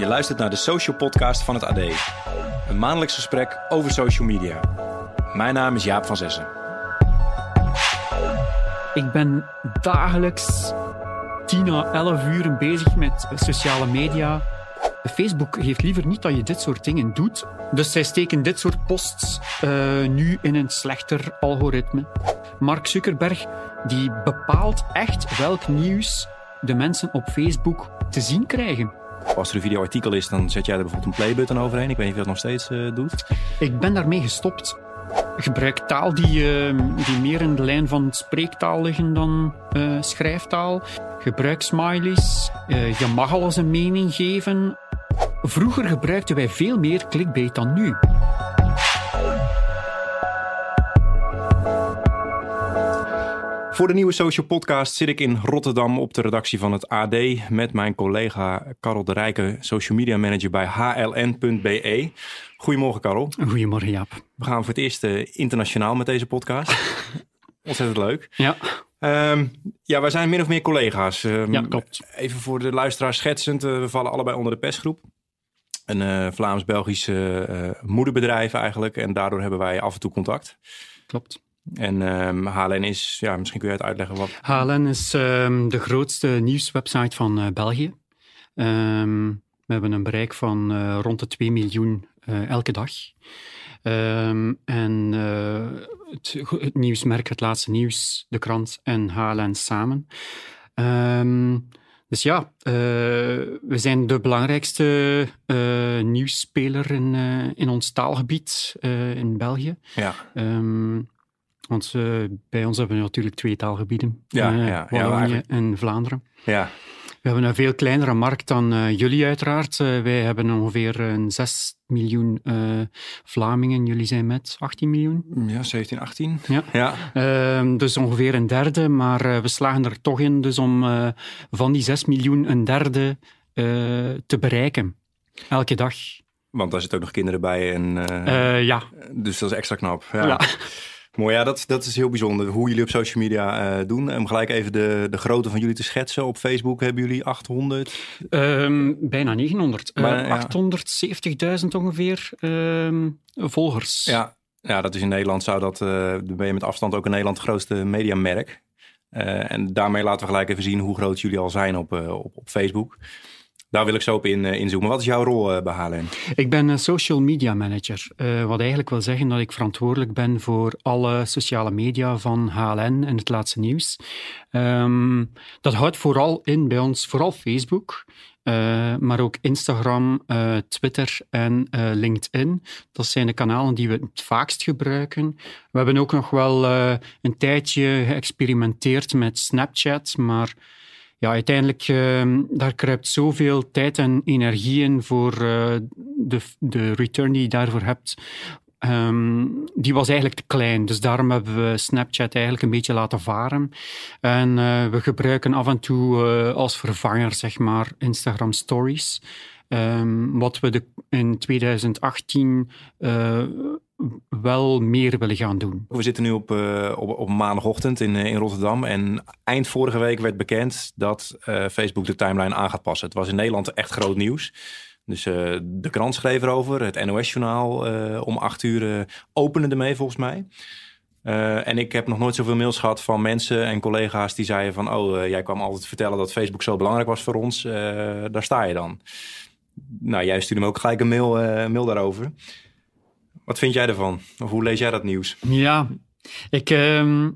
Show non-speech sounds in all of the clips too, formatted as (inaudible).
Je luistert naar de Social Podcast van het AD. Een maandelijks gesprek over social media. Mijn naam is Jaap van Zessen. Ik ben dagelijks 10 à 11 uur bezig met sociale media. Facebook heeft liever niet dat je dit soort dingen doet. Dus zij steken dit soort posts uh, nu in een slechter algoritme. Mark Zuckerberg die bepaalt echt welk nieuws de mensen op Facebook te zien krijgen. Als er een videoartikel is, dan zet jij er bijvoorbeeld een playbutton overheen. Ik weet niet of je dat nog steeds uh, doet. Ik ben daarmee gestopt. Gebruik taal die, uh, die meer in de lijn van spreektaal liggen dan uh, schrijftaal. Gebruik smileys. je mag alles een mening geven. Vroeger gebruikten wij veel meer clickbait dan nu. Voor de nieuwe Social Podcast zit ik in Rotterdam op de redactie van het AD met mijn collega Karel de Rijke, social media manager bij hln.be. Goedemorgen, Karel. Goedemorgen, Jaap. We gaan voor het eerst uh, internationaal met deze podcast. (laughs) Ontzettend leuk. Ja. Um, ja, wij zijn min of meer collega's. Um, ja, klopt. Even voor de luisteraars schetsend. Uh, we vallen allebei onder de persgroep. Een uh, Vlaams-Belgisch moederbedrijf eigenlijk. En daardoor hebben wij af en toe contact. Klopt. En um, HLN is, ja, misschien kun je het uitleggen wat. HLN is um, de grootste nieuwswebsite van uh, België. Um, we hebben een bereik van uh, rond de 2 miljoen uh, elke dag. en het, het, nieuwsmerk, het laatste nieuws, de krant en HLN samen. dus ja, we zijn de belangrijkste nieuwsspeler in, in ons taalgebied in België. Ja. Want bij ons hebben we natuurlijk twee taalgebieden. Ja, uh, ja, Wallonië ja, en Vlaanderen. Ja. We hebben een veel kleinere markt dan uh, jullie uiteraard. wij hebben ongeveer een 6 miljoen Vlamingen. Jullie zijn met 18 miljoen? Ja, 17, 18. Ja. ja. Ehm, dus ongeveer een derde. Maar we slagen er toch in dus om van die 6 miljoen een derde te bereiken. Elke dag. Want daar zitten ook nog kinderen bij. En, ja. Dus dat is extra knap. ja. Mooi, ja, dat, dat is heel bijzonder hoe jullie op social media uh, doen. Om gelijk even de, de grootte van jullie te schetsen. Op Facebook hebben jullie 800? Um, bijna 900. Uh, ja. 870.000 ongeveer um, volgers. Ja. ja, dat is in Nederland zou dat, uh, ben je met afstand ook in Nederland het grootste mediamerk. en daarmee laten we gelijk even zien hoe groot jullie al zijn op, op, op Facebook. Daar wil ik zo op in, uh, inzoomen. Wat is jouw rol uh, bij HLN? Ik ben een social media manager. Wat eigenlijk wil zeggen dat ik verantwoordelijk ben voor alle sociale media van HLN en het laatste nieuws. Um, dat houdt vooral in bij ons, vooral Facebook. maar ook Instagram, Twitter en LinkedIn. Dat zijn de kanalen die we het vaakst gebruiken. We hebben ook nog wel een tijdje geëxperimenteerd met Snapchat, maar ja, uiteindelijk, uh, daar kruipt zoveel tijd en energie in voor uh, de, de return die je daarvoor hebt. Um, die was eigenlijk te klein. Dus daarom hebben we Snapchat eigenlijk een beetje laten varen. En uh, we gebruiken af en toe als vervanger, zeg maar, Instagram Stories. Um, wat we de, in 2018 wel meer willen gaan doen. We zitten nu op, uh, op, op, maandagochtend in, in Rotterdam. En eind vorige week werd bekend dat uh, Facebook de timeline aan gaat passen. Het was in Nederland echt groot nieuws. Dus de krant schreef erover. Het NOS-journaal om acht uur opende ermee volgens mij. en ik heb nog nooit zoveel mails gehad van mensen en collega's die zeiden van... oh, jij kwam altijd vertellen dat Facebook zo belangrijk was voor ons. daar sta je dan. Nou, jij stuurde me ook gelijk een mail, mail daarover. Wat vind jij ervan? Of hoe lees jij dat nieuws? Ja, ik, uh,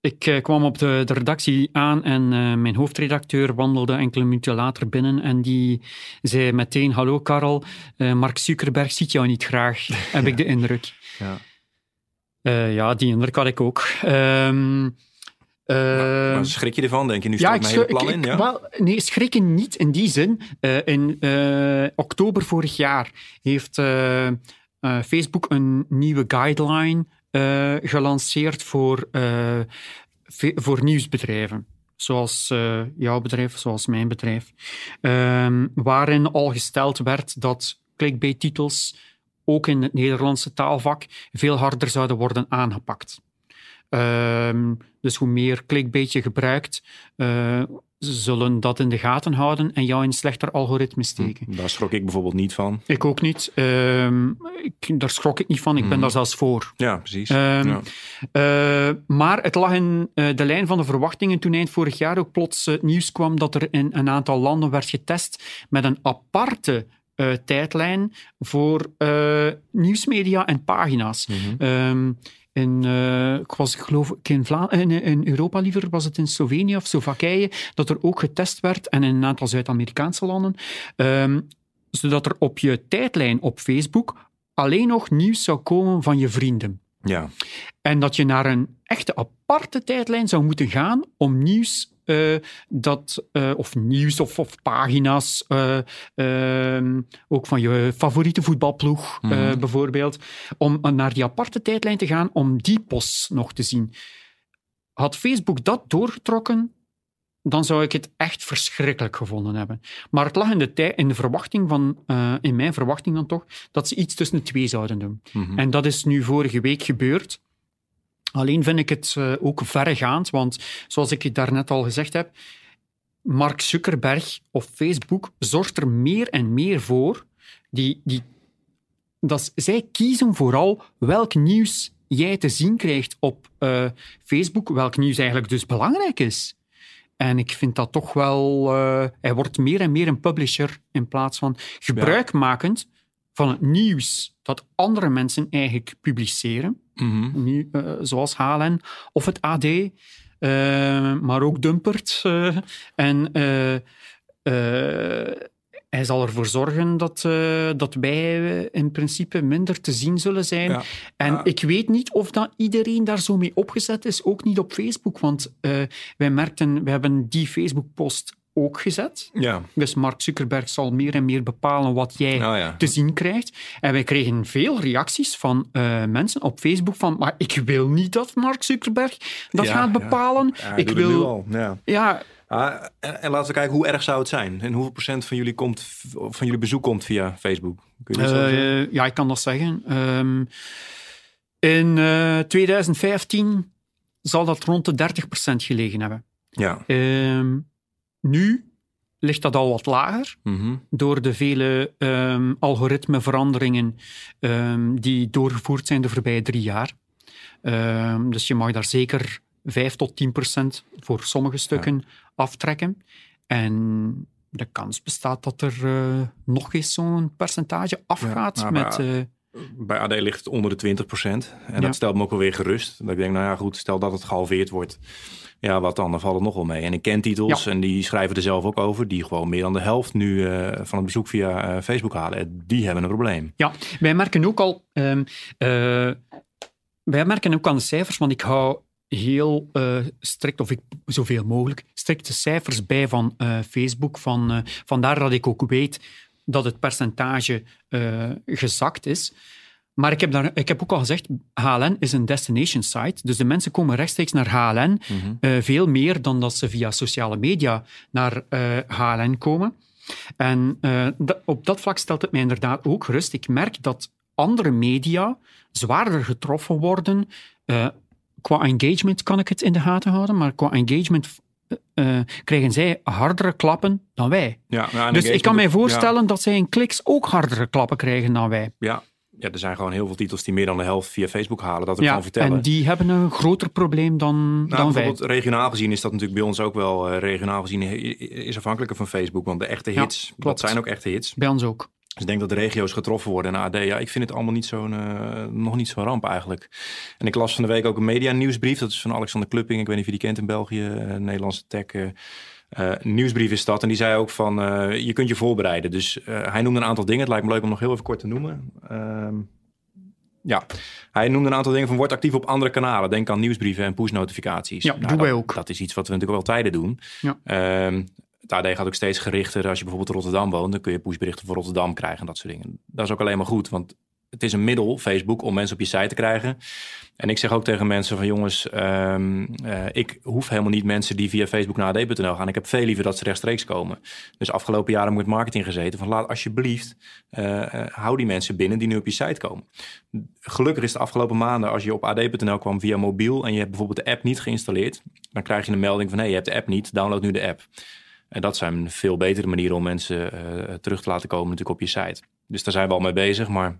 ik uh, kwam op de, de, redactie aan en uh, mijn hoofdredacteur wandelde enkele minuten later binnen en die zei meteen, hallo Karel, uh, Mark Zuckerberg ziet jou niet graag, (laughs) heb ik de indruk. Ja. ja, die indruk had ik ook. Um, uh, maar, maar, schrik je ervan? Denk je, nu staat ja, mijn hele plan ik, in? Ja? Wel, nee, schrikken niet in die zin. Uh, in uh, oktober vorig jaar heeft uh, Facebook een nieuwe guideline uh, gelanceerd voor, uh, voor nieuwsbedrijven. Zoals jouw bedrijf, zoals mijn bedrijf. Um, waarin al gesteld werd dat clickbait-titels ook in het Nederlandse taalvak veel harder zouden worden aangepakt. Um, dus hoe meer clickbait je gebruikt, zullen dat in de gaten houden en jou in een slechter algoritme steken. Daar schrok ik bijvoorbeeld niet van. Ik ook niet. Ehm, ik, daar schrok ik niet van. Ik ben Mhm. daar zelfs voor. Ja, precies. Ehm, ja. Eh, maar het lag in eh, de lijn van de verwachtingen toen eind vorig jaar ook plots het nieuws kwam dat er in een aantal landen werd getest met een aparte eh, tijdlijn voor eh, nieuwsmedia en pagina's. Ehm, in, eh, ik was, ik geloof ik in, Vla in, in Europa liever, was het in Slovenië of Slowakije, dat er ook getest werd, en in een aantal Zuid-Amerikaanse landen, ehm, zodat er op je tijdlijn op Facebook alleen nog nieuws zou komen van je vrienden. ja. En dat je naar een echte aparte tijdlijn zou moeten gaan om nieuws, eh, dat, eh, of nieuws of, of pagina's, eh, ehm, ook van je favoriete voetbalploeg Mhm. bijvoorbeeld, om naar die aparte tijdlijn te gaan om die posts nog te zien. Had Facebook dat doorgetrokken, dan zou ik het echt verschrikkelijk gevonden hebben. Maar het lag in de, tij- in de verwachting van, in mijn verwachting dan toch, dat ze iets tussen de twee zouden doen. Mhm. En dat is nu vorige week gebeurd. Alleen vind ik het eh, ook verregaand, want zoals ik het daarnet al gezegd heb, Mark Zuckerberg of Facebook zorgt er meer en meer voor. Die, die, dat zij kiezen vooral welk nieuws jij te zien krijgt op eh, Facebook, welk nieuws eigenlijk dus belangrijk is. En ik vind dat toch wel... eh, hij wordt meer en meer een publisher in plaats van gebruikmakend van het nieuws dat andere mensen eigenlijk publiceren, Mhm. nu, eh, zoals HLN of het AD, eh, maar ook Dumpert. eh, en hij zal ervoor zorgen dat, dat wij in principe minder te zien zullen zijn. Ja. En Ja. ik weet niet of dat iedereen daar zo mee opgezet is, ook niet op Facebook. Want wij merkten, we hebben die Facebook-post ook gezet. Ja. Dus Mark Zuckerberg zal meer en meer bepalen wat jij Nou ja. te zien krijgt. En wij kregen veel reacties van eh, mensen op Facebook van maar ik wil niet dat Mark Zuckerberg dat Ja, gaat bepalen. Ik wil... Ja. Ja, Ah, en, en laten we kijken, hoe erg zou het zijn? En hoeveel procent van jullie, komt, van jullie bezoek komt via Facebook? Kun je dat eh, ja, ik kan dat zeggen. Ehm, in eh, 2015 zal dat rond de 30% gelegen hebben. Ja. Ehm, nu ligt dat al wat lager. Mhm. door de vele ehm, algoritmeveranderingen ehm, die doorgevoerd zijn de voorbije drie jaar. Ehm, dus je mag daar zeker 5 tot 10 procent voor sommige stukken aftrekken. En de kans bestaat dat er eh, nog eens zo'n percentage afgaat maar- met... Bij AD ligt het onder de 20 procent. En Ja. dat stelt me ook wel weer gerust. Dat ik denk, nou ja, goed, stel dat het gehalveerd wordt. Ja, wat dan? Dan valt het nog wel mee. En ik ken titels, Ja. en die schrijven er zelf ook over, die gewoon meer dan de helft nu eh, van het bezoek via eh, Facebook halen. En Die hebben een probleem. Ja, wij merken ook al. ehm, eh, wij merken ook aan de cijfers, want ik hou heel strikt, of ik zoveel mogelijk, strikte cijfers bij van Facebook. Van, vandaar dat ik ook weet dat het percentage eh, gezakt is. Maar ik heb, daar, ik heb ook al gezegd, HLN is een destination site. Dus de mensen komen rechtstreeks naar HLN. eh, veel meer dan dat ze via sociale media naar eh, HLN komen. En eh, op dat vlak stelt het mij inderdaad ook gerust. Ik merk dat andere media zwaarder getroffen worden. Eh, qua engagement kan ik het in de gaten houden, maar qua engagement eh, krijgen zij hardere klappen dan wij. Ja, nou, Dus ik kan mij voorstellen dat zij in kliks ook hardere klappen krijgen dan wij. Ja, ja. er zijn gewoon heel veel titels die meer dan de helft via Facebook halen. Dat ik Ja, kan vertellen. en die hebben een groter probleem dan, Nou, dan wij. bijvoorbeeld regionaal gezien is dat natuurlijk bij ons ook wel eh, regionaal gezien is afhankelijker van Facebook. Want de echte hits, dat zijn ook echte hits. Bij ons ook. Dus ik denk dat de regio's getroffen worden. En AD, ja, ik vind het allemaal niet zo'n, eh, nog niet zo'n ramp eigenlijk. En ik las van de week ook een media nieuwsbrief. Dat is van Alexander Klupping. Ik weet niet of je die kent in België. eh, Nederlandse tech. eh, nieuwsbrief is dat. En die zei ook van, je kunt je voorbereiden. Dus hij noemde een aantal dingen. Het lijkt me leuk om nog heel even kort te noemen. Ehm, ja, hij noemde een aantal dingen van word actief op andere kanalen. Denk aan nieuwsbrieven en push-notificaties. Ja, Nou, doen dat, wij ook. Dat is iets wat we natuurlijk wel tijden doen. Ja. Ehm, het AD gaat ook steeds gerichter. Als je bijvoorbeeld in Rotterdam woont, dan kun je pushberichten voor Rotterdam krijgen en dat soort dingen. Dat is ook alleen maar goed, want het is een middel, Facebook, om mensen op je site te krijgen. En ik zeg ook tegen mensen van jongens, ehm, eh, ik hoef helemaal niet mensen die via Facebook naar ad.nl gaan. Ik heb veel liever dat ze rechtstreeks komen. Dus afgelopen jaren ik met marketing gezeten van laat alsjeblieft, eh, eh, hou die mensen binnen die nu op je site komen. Gelukkig is de afgelopen maanden, als je op ad.nl kwam via mobiel en je hebt bijvoorbeeld de app niet geïnstalleerd, dan krijg je een melding van... hé, hey, je hebt de app niet, download nu de app. En dat zijn veel betere manieren om mensen terug te laten komen natuurlijk op je site. Dus daar zijn we al mee bezig, maar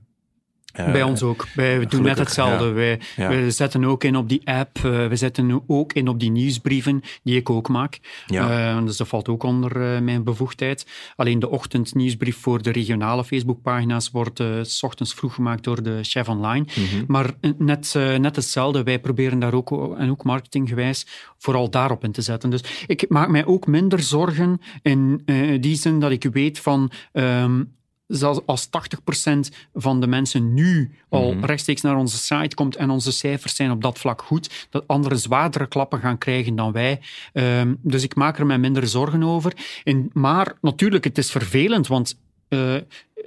bij ons ook. Wij doen net hetzelfde. Wij, wij, zetten ook in op die app. Uh, we zetten ook in op die nieuwsbrieven, die ik ook maak. Ja. Uh, dus dat valt ook onder uh, mijn bevoegdheid. Alleen de ochtendnieuwsbrief voor de regionale Facebookpagina's wordt s ochtends vroeg gemaakt door de chef online. Mm -hmm. Maar net, net hetzelfde. Wij proberen daar ook, en ook marketinggewijs, vooral daarop in te zetten. Dus ik maak mij ook minder zorgen in die zin dat ik weet van... Um, zelfs als 80% van de mensen nu al mhm. rechtstreeks naar onze site komt en onze cijfers zijn op dat vlak goed, dat anderen zwaardere klappen gaan krijgen dan wij. Um, dus ik maak er mij minder zorgen over. En, maar natuurlijk, het is vervelend, want uh,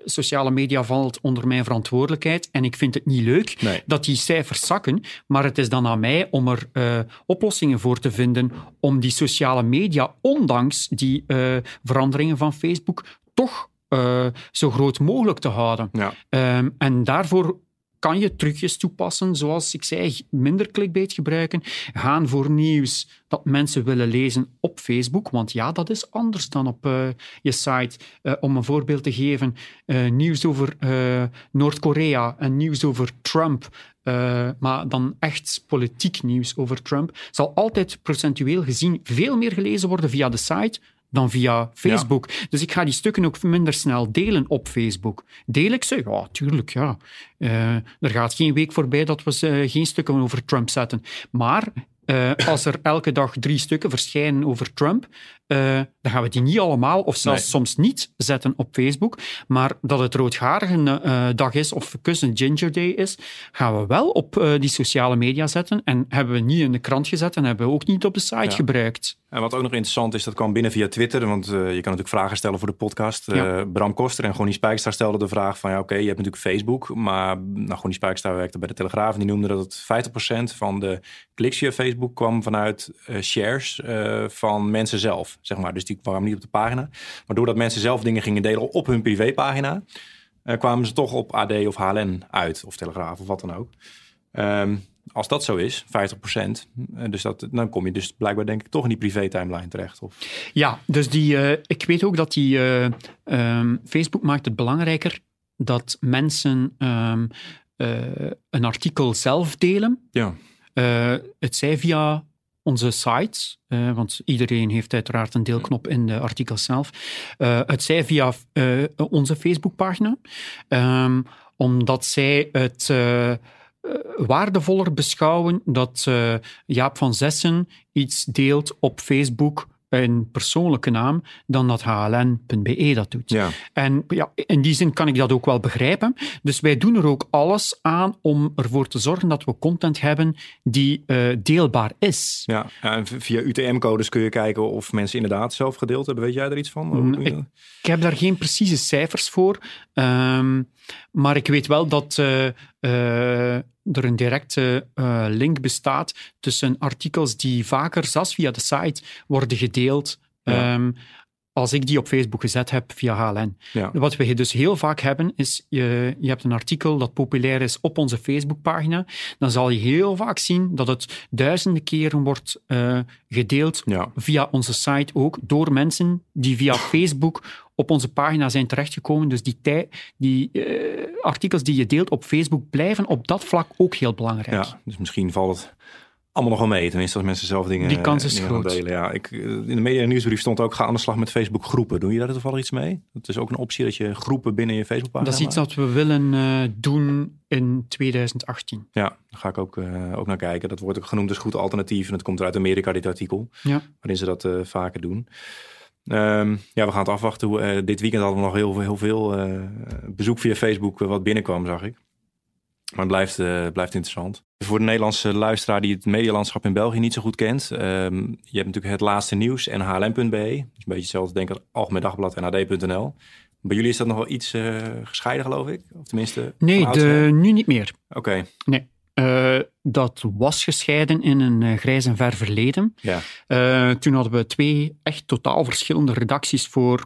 sociale media valt onder mijn verantwoordelijkheid en ik vind het niet leuk nee. dat die cijfers zakken, maar het is dan aan mij om er uh, oplossingen voor te vinden om die sociale media, ondanks die uh, veranderingen van Facebook, toch uh, zo groot mogelijk te houden. Ja. Um, en daarvoor kan je trucjes toepassen, zoals ik zei, minder clickbait gebruiken, gaan voor nieuws dat mensen willen lezen op Facebook, want ja, dat is anders dan op uh, je site. Uh, om een voorbeeld te geven, uh, nieuws over Noord-Korea en nieuws over Trump, maar dan echt politiek nieuws over Trump, zal altijd procentueel gezien veel meer gelezen worden via de site dan via Facebook. Dus ik ga die stukken ook minder snel delen op Facebook. Deel ik ze? Ja, tuurlijk, ja. Uh, er gaat geen week voorbij dat we uh, geen stukken over Trump zetten. Maar uh, als er elke dag drie stukken verschijnen over Trump, uh, dan gaan we die niet allemaal, of zelfs nee. soms niet, zetten op Facebook. Maar dat het roodharige uh, dag is, of kussen Ginger Day is, gaan we wel op die sociale media zetten. En hebben we niet in de krant gezet en hebben we ook niet op de site ja. gebruikt. En wat ook nog interessant is, dat kwam binnen via Twitter. Want je kan natuurlijk vragen stellen voor de podcast. Ja. Bram Koster en Gonnie Spijkstra stelden de vraag van... ja, oké, okay, je hebt natuurlijk Facebook. Maar nou, Gonnie Spijkstra werkte bij de Telegraaf... en die noemde dat het 50% van de kliks via Facebook kwam vanuit shares van mensen zelf zeg maar. Dus die kwamen niet op de pagina. Maar doordat mensen zelf dingen gingen delen op hun privépagina, uh, kwamen ze toch op AD of HLN uit, of Telegraaf of wat dan ook. Um, als dat zo is, 50 procent, eh, dus dat, dan kom je dus blijkbaar denk ik toch in die privé-timeline terecht. Of? Ja, dus die, uh, ik weet ook dat die uh, um, Facebook maakt het belangrijker dat mensen um, een artikel zelf delen. Ja. het zij via onze sites, uh, want iedereen heeft uiteraard een deelknop in de artikels zelf. Uh, het zij via uh, onze Facebookpagina, um, omdat zij het waardevoller beschouwen dat Jaap van Zessen iets deelt op Facebook een persoonlijke naam dan dat hln.be dat doet. Ja. En ja, in die zin kan ik dat ook wel begrijpen. Dus wij doen er ook alles aan om ervoor te zorgen dat we content hebben die uh, deelbaar is. Ja, en via UTM-codes kun je kijken of mensen inderdaad zelf gedeeld hebben. Weet jij er iets van? Mm, ik, ik, heb daar geen precieze cijfers voor. Um, maar ik weet wel dat uh, uh, er een directe uh, link bestaat tussen artikels die vaker, zelfs via de site, worden gedeeld. Ja. Um, als ik die op Facebook gezet heb via HLN. Ja. Wat we dus heel vaak hebben, is je, je hebt een artikel dat populair is op onze Facebookpagina. Dan zal je heel vaak zien dat het duizenden keren wordt uh, gedeeld ja. via onze site ook, door mensen die via Facebook op onze pagina zijn terechtgekomen. Dus die, tij, die uh, artikels die je deelt op Facebook blijven op dat vlak ook heel belangrijk. Ja, dus misschien valt het allemaal nog wel mee. Tenminste, als mensen zelf dingen, Die kans is groot. delen. Ja, ik, eh, in de media nieuwsbrief stond ook: ga aan de slag met Facebook groepen. Doe je daar toevallig iets mee? Dat is ook een optie dat je groepen binnen je Facebookpagina. Dat is iets dat we willen uh, doen in 2018. Ja, daar ga ik ook, uh, ook naar kijken. Dat wordt ook genoemd als goed alternatief. En dat komt uit Amerika, dit artikel. Ja. Waarin ze dat uh, vaker doen. Um, ja, we gaan het afwachten. Hoe, dit weekend hadden we nog heel, heel veel bezoek via Facebook wat binnenkwam, zag ik. Maar het blijft, blijft interessant. Voor de Nederlandse luisteraar die het medialandschap in België niet zo goed kent. Um, je hebt natuurlijk het laatste nieuws en hlm.be. Dus een beetje hetzelfde denk ik Algemeen Dagblad en ad.nl. Bij jullie is dat nog wel iets gescheiden, geloof ik? Of tenminste... Nee, de, nu niet meer. Oké. Okay. Nee. Uh, dat was gescheiden in een uh, grijs en ver verleden. Ja. Uh, toen hadden we twee echt totaal verschillende redacties voor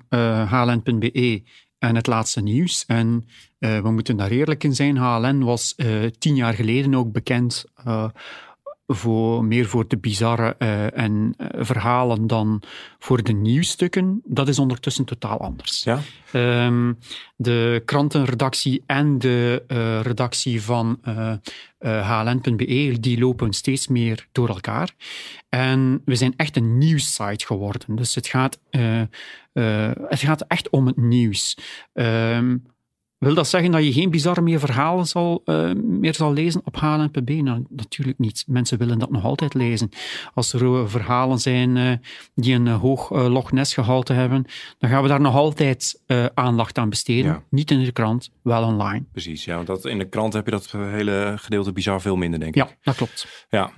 hln.be en het laatste nieuws. En we moeten daar eerlijk in zijn. HLN was tien jaar geleden ook bekend voor, meer voor de bizarre uh, en uh, verhalen dan voor de nieuwstukken, dat is ondertussen totaal anders. Ja? Um, de krantenredactie en de uh, redactie van HLN.be, die lopen steeds meer door elkaar. En we zijn echt een nieuwssite geworden. Dus het gaat, het gaat echt om het nieuws. Um, wil dat zeggen dat je geen bizarre meer verhalen zal, uh, meer zal lezen op HLNPB? Nou, natuurlijk niet. Mensen willen dat nog altijd lezen. Als er verhalen zijn uh, die een hoog Loch Ness gehalte hebben, dan gaan we daar nog altijd aandacht aan besteden. Ja. Niet in de krant, wel online. Precies, ja. Want dat, in de krant heb je dat hele gedeelte bizar veel minder, denk ik. Ja, dat klopt. Ja,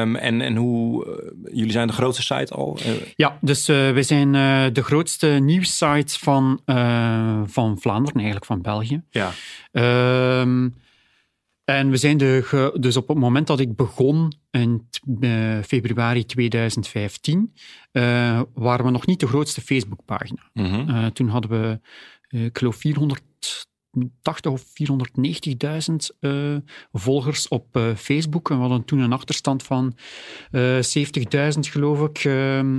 um, en, en hoe... jullie zijn de grootste site al? Ja, dus wij zijn de grootste nieuwssite van, van Vlaanderen, eigenlijk van België. Ja. Um, en we zijn de, dus op het moment dat ik begon in uh, februari 2015, uh, waren we nog niet de grootste Facebookpagina. Mm -hmm. uh, toen hadden we, ik geloof, 480 of 490.000 volgers op Facebook. En we hadden toen een achterstand van 70.000, geloof ik,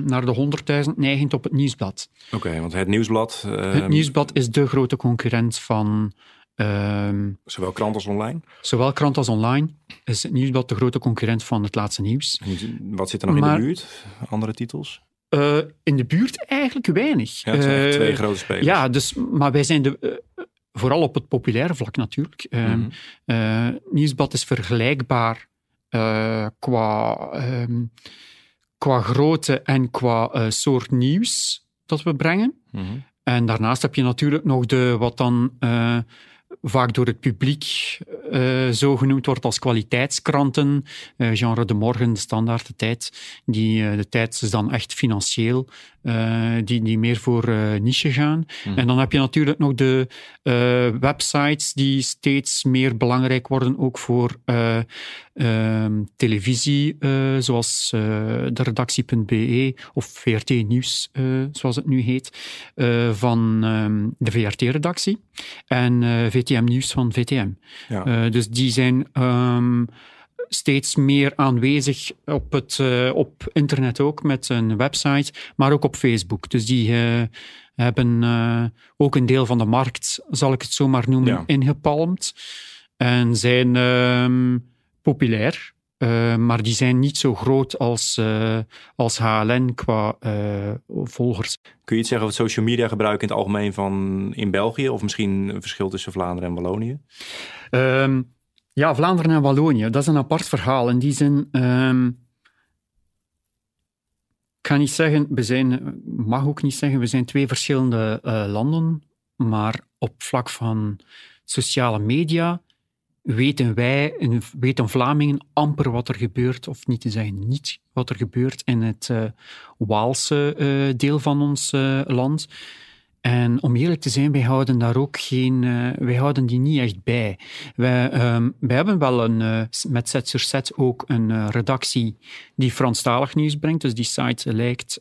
naar de 100.000 neigend op het nieuwsblad. Oké, okay, want het nieuwsblad... Het nieuwsblad is de grote concurrent van Um, zowel krant als online? Zowel krant als online is het nieuwsblad de grote concurrent van het laatste nieuws. Wat zit er nog maar, in de buurt? Andere titels? Uh, in de buurt eigenlijk weinig. Ja, het zijn uh, twee grote spelers. Ja, dus, maar wij zijn de, uh, vooral op het populaire vlak natuurlijk. Mm -hmm. nieuwsblad is vergelijkbaar qua, um, qua grootte en qua soort nieuws dat we brengen. Mm -hmm. En daarnaast heb je natuurlijk nog de wat dan vaak door het publiek uh, zo genoemd wordt als kwaliteitskranten. Uh, genre De Morgen, De Standaard, De Tijd. Die, uh, de Tijd is dan echt financieel, die, die meer voor niche gaan. Mhm. En dan heb je natuurlijk nog de websites die steeds meer belangrijk worden, ook voor televisie, zoals de redactie.be of VRT Nieuws, zoals het nu heet, van um, de VRT-redactie. En VTM Nieuws van VTM. Ja. Dus die zijn um, steeds meer aanwezig op, het, uh, op internet ook, met een website, maar ook op Facebook. Dus die uh, hebben ook een deel van de markt, zal ik het zo maar noemen, ja. ingepalmd. En zijn um, populair. Uh, maar die zijn niet zo groot als, uh, als HLN qua uh, volgers. Kun je iets zeggen over het social media gebruik in het algemeen van in België? Of misschien een verschil tussen Vlaanderen en Wallonië? Um, ja, Vlaanderen en Wallonië, dat is een apart verhaal. In die zin, um, ik ga niet zeggen, we zijn, mag ook niet zeggen, we zijn twee verschillende landen. Maar op vlak van sociale media weten wij, weten Vlamingen amper wat er gebeurt, of niet te zeggen niet wat er gebeurt in het uh, Waalse uh, deel van ons uh, land. En om eerlijk te zijn, wij houden daar ook geen, wij houden die niet echt bij. Wij, um, wij hebben wel een, met Zet sur Zet ook een redactie die Franstalig nieuws brengt. Dus die site lijkt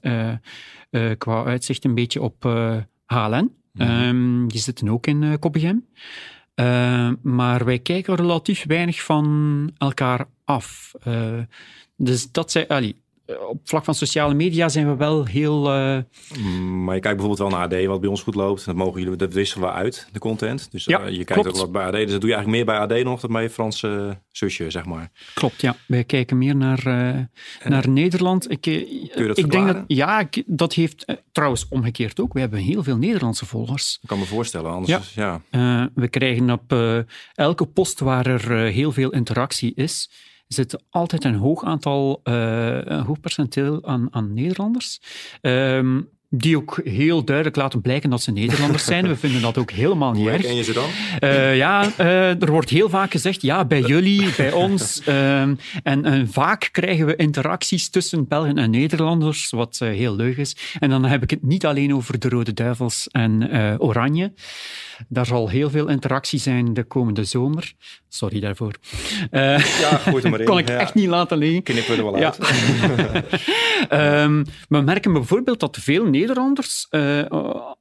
qua uitzicht een beetje op HLN. Mhm. Um, die zitten ook in uh, Koppigem. Uh, maar wij kijken relatief weinig van elkaar af. Uh, dus dat zijn, allee, op vlak van sociale media zijn we wel heel. Uh... Maar je kijkt bijvoorbeeld wel naar AD, wat bij ons goed loopt. Dat mogen jullie, dat wisselen we uit, de content. Dus ja, uh, je kijkt klopt. ook wat bij AD. Dus dat doe je eigenlijk meer bij AD nog dan bij je Franse zusje, zeg maar. Klopt, ja. Wij kijken meer naar, uh, naar Nederland. Ik, ik denk dat, ja, dat heeft trouwens omgekeerd ook. We hebben heel veel Nederlandse volgers. Ik kan me voorstellen, anders. Ja. ja. we krijgen op elke post waar er heel veel interactie is zit altijd een hoog aantal, uh, een hoog percenteel aan, aan Nederlanders. Um, die ook heel duidelijk laten blijken dat ze Nederlanders zijn. We vinden dat ook helemaal niet erg. ken je ze dan? Uh, ja, uh, er wordt heel vaak gezegd, ja, bij jullie, bij ons. Uh, en, en, vaak krijgen we interacties tussen Belgen en Nederlanders, wat heel leuk is. En dan heb ik het niet alleen over de Rode Duivels en Oranje. Daar zal heel veel interactie zijn de komende zomer. Sorry daarvoor. ja, het maar (laughs) in. kon ik ja. echt niet laten liggen. Knippen we er wel Ja. (laughs) um, we merken bijvoorbeeld dat veel Nederlanders, uh,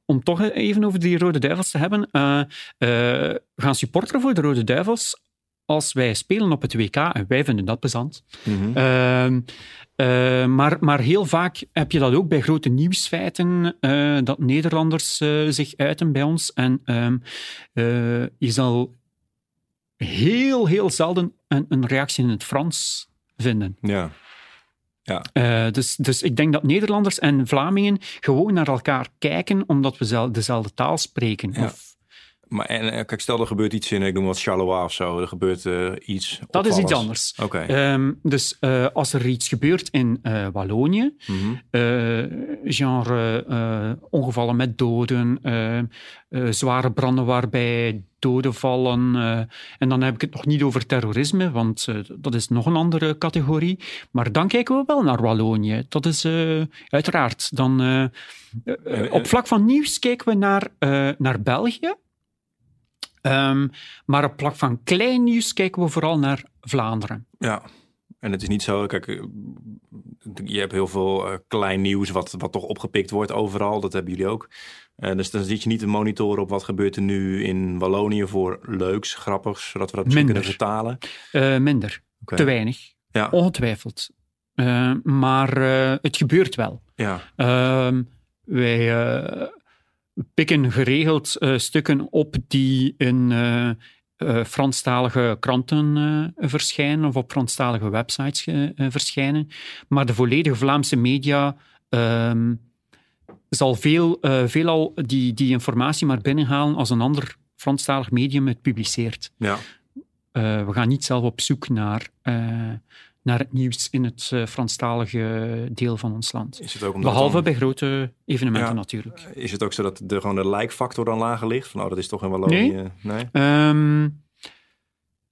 om toch even over die Rode Duivels te hebben, uh, uh, gaan supporteren voor de Rode Duivels als wij spelen op het WK, en wij vinden dat plezant. Mhm. Ehm, eh, maar, maar heel vaak heb je dat ook bij grote nieuwsfeiten, eh, dat Nederlanders eh, zich uiten bij ons. En ehm, eh, je zal heel, heel zelden een, een reactie in het Frans vinden. Ja. Eh, dus, dus ik denk dat Nederlanders en Vlamingen gewoon naar elkaar kijken omdat we zel- dezelfde taal spreken. Ja. Of, Maar en, eh, kijk, stel er gebeurt iets in, ik noem wat Charleroi of zo. Er gebeurt eh, iets dat is iets anders. Oké. Ehm, dus eh, als er iets gebeurt in Wallonië, Mhm. genre ongevallen met doden, zware branden waarbij doden vallen. en dan heb ik het nog niet over terrorisme, want dat is nog een andere categorie. Maar dan kijken we wel naar Wallonië. Dat is uiteraard. Dan, op vlak van nieuws kijken we naar, naar België. Ehm, maar op vlak van klein nieuws kijken we vooral naar Vlaanderen. Ja. En het is niet zo, kijk, eh, je hebt heel veel eh, klein nieuws wat, wat toch opgepikt wordt overal. Dat hebben jullie ook. Eh, dus dan zit je niet te monitoren op wat gebeurt er nu in Wallonië voor leuks, grappigs, zodat we dat Minder. kunnen vertalen. Minder, te weinig, Ja. ongetwijfeld. Maar het gebeurt wel. Ja. Ehm, wij pikken geregeld eh, stukken op die in eh, eh, Franstalige kranten verschijnen of op Franstalige websites verschijnen. Maar de volledige Vlaamse media ehm, zal veel, veelal die, die informatie maar binnenhalen als een ander Franstalig medium het publiceert. Ja. We gaan niet zelf op zoek naar, naar het nieuws in het eh, Franstalige deel van ons land. Is het ook Behalve dan- bij grote evenementen Ja. natuurlijk. Is het ook zo dat de, gewoon de like-factor dan lager ligt? Van, oh, dat is toch in Wallonië? Nee. nee? Ehm,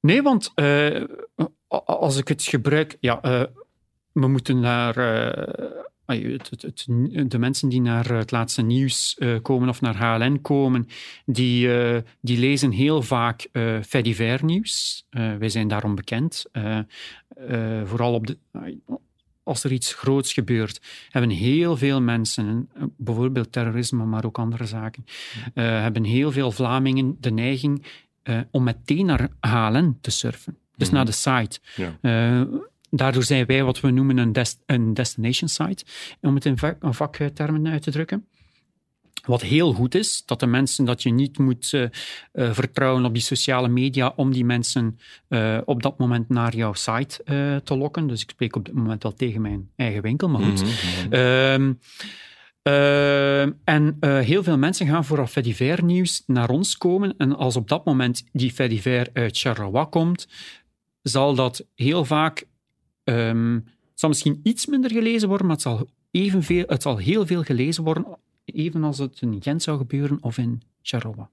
nee, want eh, als ik het gebruik... Ja, eh, we moeten naar... eh, het, het, het- de mensen die naar het laatste nieuws eh, komen of naar HLN komen, die, eh, die lezen heel vaak eh fait divers nieuws. Eh, wij zijn daarom bekend. Eh, eh, vooral op de, als er iets groots gebeurt, hebben heel veel mensen, eh, bijvoorbeeld terrorisme, maar ook andere zaken, eh, hebben heel veel Vlamingen de neiging eh, om meteen naar HLN te surfen. Dus Mhm. naar de site. Ja. Daardoor zijn wij wat we noemen een, des- een destination site, om het in een vaktermen uit te drukken. Wat heel goed is, dat de mensen dat je niet moet eh, eh, vertrouwen op die sociale media om die mensen eh, op dat moment naar jouw site te lokken. Dus ik spreek op dit moment wel tegen mijn eigen winkel, maar goed. Mhm, mhm. Ehm, ehm, en heel veel mensen gaan voor fait divers nieuws naar ons komen. En als op dat moment die fait divers uit Charleroi komt, zal dat heel vaak... ehm, het zal misschien iets minder gelezen worden, maar het zal, evenveel, het zal heel veel gelezen worden, evenals het in Gent zou gebeuren of in Charleroi.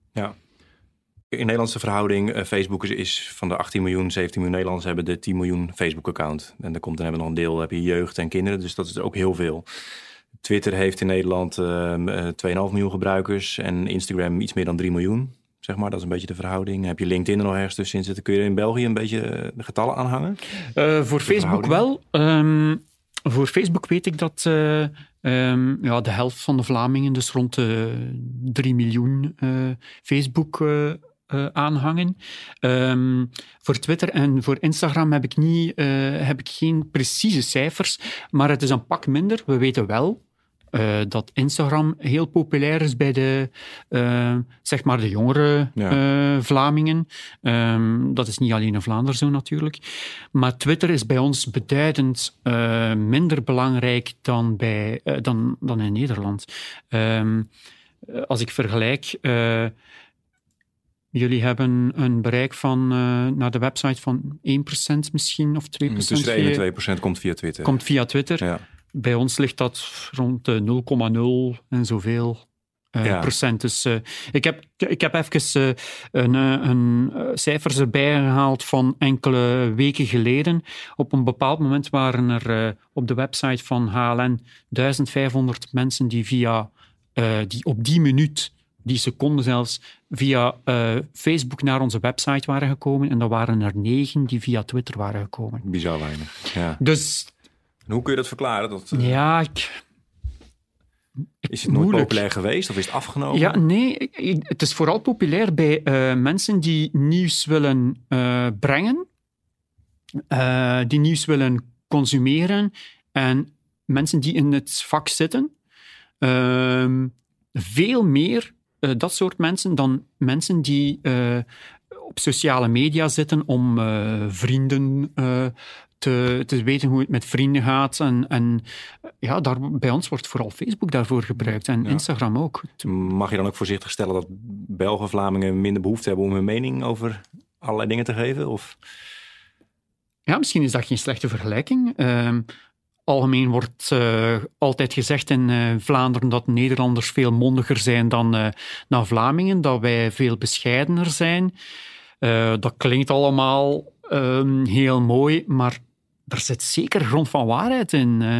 In Nederlandse verhouding, eh, Facebook is, van de 18 miljoen, 17 miljoen Nederlanders hebben de 10 miljoen Facebook-account. En dan komt dan hebben nog een deel, heb je jeugd en kinderen, dus dat is ook heel veel. Twitter heeft in Nederland ehm, eh, 2,5 miljoen gebruikers en Instagram iets meer dan 3 miljoen. Zeg maar, dat is een beetje de verhouding. Heb je LinkedIn er nog ergens tussenin zitten? Kun je in België een beetje eh, de getallen aanhangen? Eh, voor Facebook wel. Ehm, voor Facebook weet ik dat eh, ehm, ja, de helft van de Vlamingen, dus rond de 3 miljoen Facebook eh, aanhangen. Ehm, voor Twitter en voor Instagram heb ik, niet, heb ik geen precieze cijfers, maar het is een pak minder. We weten wel eh, dat Instagram heel populair is bij de, eh, zeg maar de jongere Ja. eh, Vlamingen. Ehm, dat is niet alleen in Vlaanderen zo natuurlijk. Maar Twitter is bij ons beduidend minder belangrijk dan, bij, dan, dan in Nederland. Ehm, eh, als ik vergelijk, jullie hebben een bereik van uh, naar de website van 1% misschien of 2%. Tussen de 1 en 2% komt via Twitter. Komt via Twitter. Ja. Bij ons ligt dat rond de 0,0 en zoveel. Uh, ja. procent. Dus uh, ik, heb, ik heb even uh, een, een cijfers erbij gehaald van enkele weken geleden. Op een bepaald moment waren er op de website van HLN 1500 mensen die via eh, die op die minuut, die seconde zelfs, via Facebook naar onze website waren gekomen. En er waren er negen die via Twitter waren gekomen. Bizar weinig. Ja. Dus. En hoe kun je dat verklaren? Dat, uh... Ja, ik. Is het nooit moeilijk. populair geweest of is het afgenomen? Ja, nee, ik- het is vooral populair bij eh, mensen die nieuws willen eh, brengen, eh, die nieuws willen consumeren en mensen die in het vak zitten. Ehm, veel meer eh, dat soort mensen dan mensen die eh, op sociale media zitten om eh, vrienden eh, te, te weten hoe het met vrienden gaat. En, en ja, daar, bij ons wordt vooral Facebook daarvoor gebruikt en Ja. Instagram ook. Mag je dan ook voorzichtig stellen dat Belgen, Vlamingen minder behoefte hebben om hun mening over allerlei dingen te geven? Of... Ja, misschien is dat geen slechte vergelijking. Ehm, algemeen wordt eh, altijd gezegd in eh, Vlaanderen dat Nederlanders veel mondiger zijn dan, eh, dan Vlamingen, dat wij veel bescheidener zijn. Dat klinkt allemaal ehm, heel mooi, maar er zit zeker grond van waarheid in. Eh,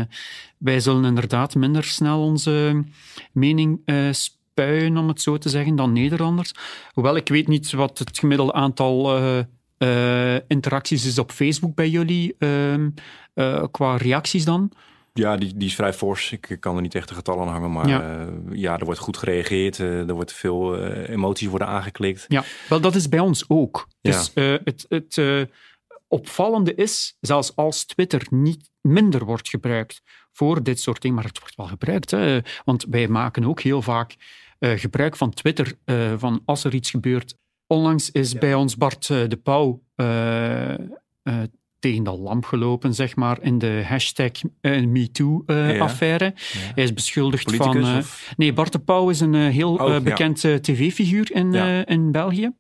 wij zullen inderdaad minder snel onze mening eh spuien, om het zo te zeggen, dan Nederlanders. Hoewel ik weet niet wat het gemiddelde aantal eh, eh, interacties is op Facebook bij jullie, ehm, eh, qua reacties dan. Ja, die, die is vrij fors. Ik kan er niet echt de getallen aan hangen. Maar Ja. ja, ja er wordt goed gereageerd. eh, er wordt veel eh, emoties worden aangeklikt. Ja, wel, dat is bij ons ook. Ja. Dus eh, het, het eh, opvallende is, zelfs als Twitter niet minder wordt gebruikt voor dit soort dingen, maar het wordt wel gebruikt. Hè, want wij maken ook heel vaak eh, gebruik van Twitter, eh, van als er iets gebeurt. Onlangs is Ja. bij ons Bart eh, de Pauw tegen de lamp gelopen, zeg maar, in de hashtag Ja. MeToo-affaire. Ja. Hij is beschuldigd Politicus? van... of, Nee, Bart de Pauw is een heel Oh, bekend tv-figuur in, in België.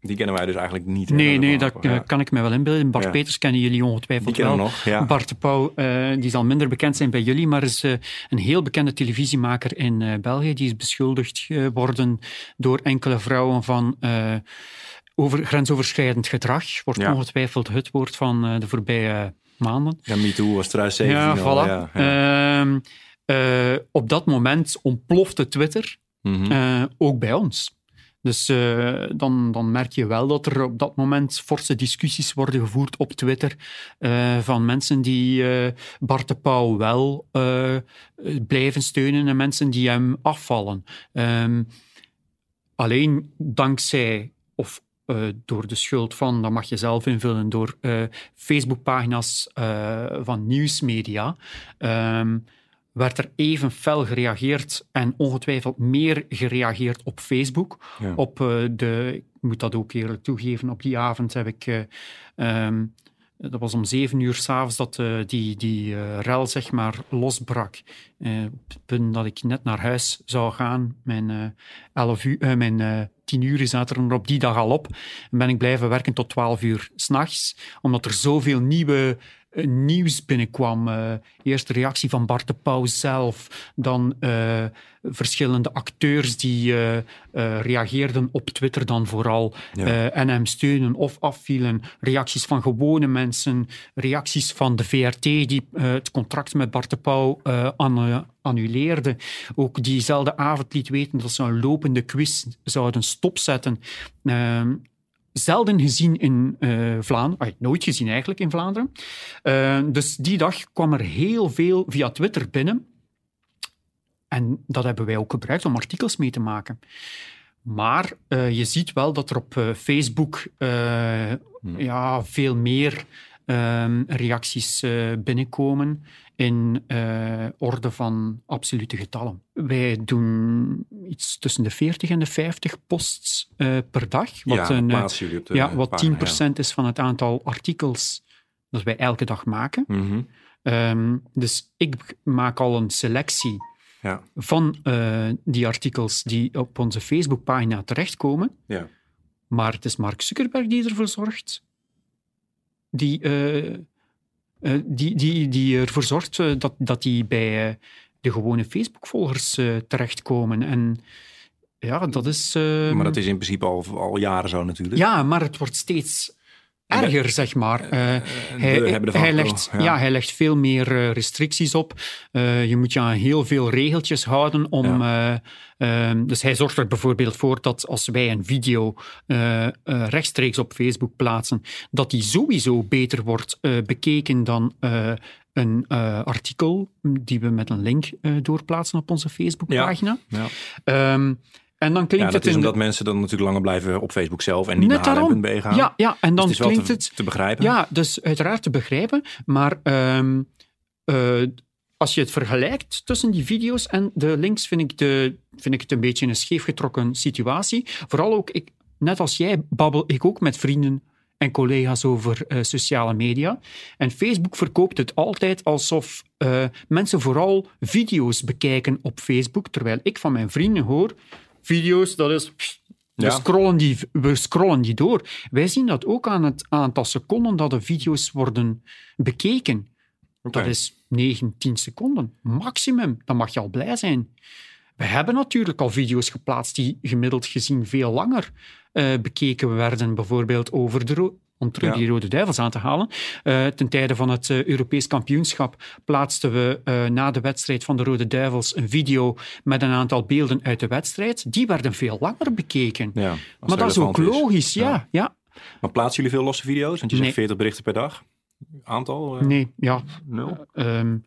Die kennen wij dus eigenlijk niet. Nee, nee, dat ja. kan ik me wel inbeelden. Bart Ja. Peters kennen jullie Die ongetwijfeld kennen we wel. nog. Ja. Bart de Pauw, eh, die zal minder bekend zijn bij jullie, maar is eh, een heel bekende televisiemaker in eh, België. Die is beschuldigd geworden door enkele vrouwen van over, grensoverschrijdend gedrag. Wordt ongetwijfeld het woord van de voorbije maanden. Ja, MeToo was 2017 Ja, voilà. Ehm, eh, op dat moment ontplofte Twitter eh, ook bij ons. Dus eh, dan, dan merk je wel dat er op dat moment forse discussies worden gevoerd op Twitter eh, van mensen die eh, Bart de Pauw wel blijven steunen en mensen die hem afvallen. Ehm, alleen dankzij, of door de schuld van, dat mag je zelf invullen, door Facebookpagina's van nieuwsmedia, ehm, werd er even fel gereageerd en ongetwijfeld meer gereageerd op Facebook. Ja. Op eh, de, ik moet dat ook eerlijk toegeven, op die avond heb ik... eh, ehm, dat was om zeven uur s'avonds dat eh, die, die rel zeg maar losbrak. Op het punt dat ik net naar huis zou gaan. Mijn, 11 uur, mijn 10 uur zaten er op die dag al op. En ben ik blijven werken tot 12 uur s'nachts. Omdat er zoveel nieuwe nieuws binnenkwam. Eh, eerst de reactie van Bart de Pauw zelf. Dan eh, verschillende acteurs die eh, eh, reageerden op Twitter dan vooral. Ja. eh, en hem steunen of afvielen. Reacties van gewone mensen. Reacties van de VRT die eh, het contract met Bart de Pauw eh, annu- annuleerde. Ook diezelfde avond liet weten dat ze een lopende quiz zouden stopzetten. Ehm, zelden gezien in eh, Vlaanderen, nooit gezien eigenlijk in Vlaanderen. Eh, dus die dag kwam er heel veel via Twitter binnen. En dat hebben wij ook gebruikt om artikels mee te maken. Maar eh, je ziet wel dat er op Facebook eh, ja, veel meer ehm, reacties binnenkomen in eh, orde van absolute getallen. Wij doen iets tussen de 40 en de 50 posts eh, per dag. Wat, ja, een, eh, de ja, wat pagina, 10% is van het aantal artikels dat wij elke dag maken. Mhm. Ehm, dus ik maak al een selectie Ja. van die artikels die op onze Facebookpagina terechtkomen. Ja. Maar het is Mark Zuckerberg die ervoor zorgt. Die, eh, die, die, die ervoor zorgt eh, dat, dat die bij eh, de gewone Facebook-volgers terechtkomen. En ja, dat is... eh, Maar dat is in principe al, al jaren zo natuurlijk. Ja, maar het wordt steeds erger, zeg maar. Eh, hij, hebben ervan hij, legt, ja. ja. hij legt veel meer eh, restricties op. Eh, je moet je aan heel veel regeltjes houden om... eh, ehm, dus hij zorgt er bijvoorbeeld voor dat als wij een video eh, eh, rechtstreeks op Facebook plaatsen, dat die sowieso beter wordt eh, bekeken dan... eh, een uh, artikel die we met een link uh, doorplaatsen op onze Facebookpagina. Ja, ja. Um, en dan klinkt ja, dat het is omdat de... mensen dan natuurlijk langer blijven op Facebook zelf en niet Net naar HLN.be gaan. Ja, ja, en dan dus het klinkt te, het... te begrijpen. Ja, dus uiteraard te begrijpen. Maar um, uh, als je het vergelijkt tussen die video's en de links, vind ik, de, vind ik het een beetje een scheefgetrokken situatie. Vooral ook, ik, net als jij babbel ik ook met vrienden en collega's over uh, sociale media. En Facebook verkoopt het altijd alsof uh, mensen vooral video's bekijken op Facebook, terwijl ik van mijn vrienden hoor, video's, dat is... We, ja. scrollen die, we scrollen die door. Wij zien dat ook aan het aantal seconden dat de video's worden bekeken. Okay. Dat is 9, 10 seconden, maximum. Dan mag je al blij zijn. We hebben natuurlijk al video's geplaatst die gemiddeld gezien veel langer uh, bekeken werden. Bijvoorbeeld over de om terug ja. die Rode Duivels aan te halen. Uh, ten tijde van het uh, Europees kampioenschap plaatsten we uh, na de wedstrijd van de Rode Duivels een video met een aantal beelden uit de wedstrijd. Die werden veel langer bekeken. Ja, maar dat is ook logisch, is. Ja, ja. ja. Maar plaatsen jullie veel losse video's? Want je zegt nee. 40 berichten per dag. Aantal? Nee, ja. Nul? Um,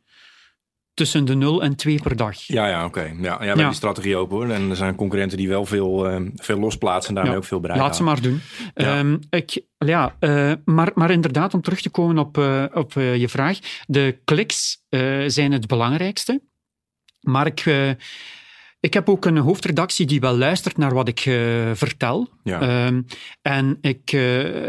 tussen de 0 en 2 per dag. Ja, ja oké. Okay. Ja, ja, we hebben die strategie open hoor. En er zijn concurrenten die wel veel, uh, veel losplaatsen en daarmee ja. ook veel bereiken. Laat ze maar doen. Ja. Um, ik, ja, uh, maar, maar inderdaad, om terug te komen op, uh, op je vraag. De kliks zijn het belangrijkste. Maar ik ik heb ook een hoofdredactie die wel luistert naar wat ik uh, vertel. Ja. Um, en ik uh,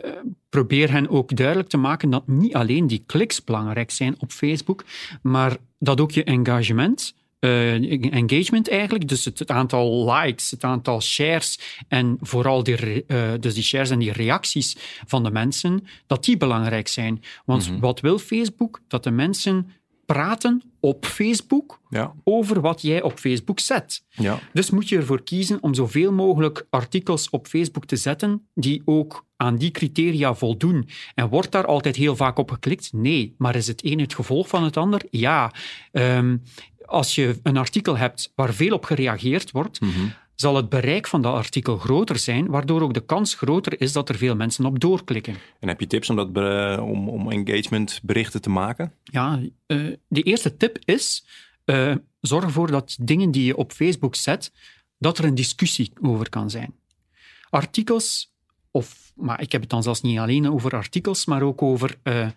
probeer hen ook duidelijk te maken dat niet alleen die kliks belangrijk zijn op Facebook, maar dat ook je engagement, uh, engagement eigenlijk, dus het, het, aantal likes, het aantal shares en vooral die, dus die shares en die reacties van de mensen, dat die belangrijk zijn. Want mm -hmm. wat wil Facebook? Dat de mensen praten op Facebook ja. over wat jij op Facebook zet. Ja. Dus moet je ervoor kiezen om zoveel mogelijk artikels op Facebook te zetten die ook aan die criteria voldoen. En wordt daar altijd heel vaak op geklikt? Nee. Maar is het een het gevolg van het ander? Ja. Um, als je een artikel hebt waar veel op gereageerd wordt, mm -hmm zal het bereik van dat artikel groter zijn, waardoor ook de kans groter is dat er veel mensen op doorklikken. En heb je tips om, dat, om, om engagement berichten te maken? Ja, uh, de eerste tip is, uh, zorg ervoor dat dingen die je op Facebook zet, dat er een discussie over kan zijn. Artikels, of, maar ik heb het dan zelfs niet alleen over artikels, maar ook over uh,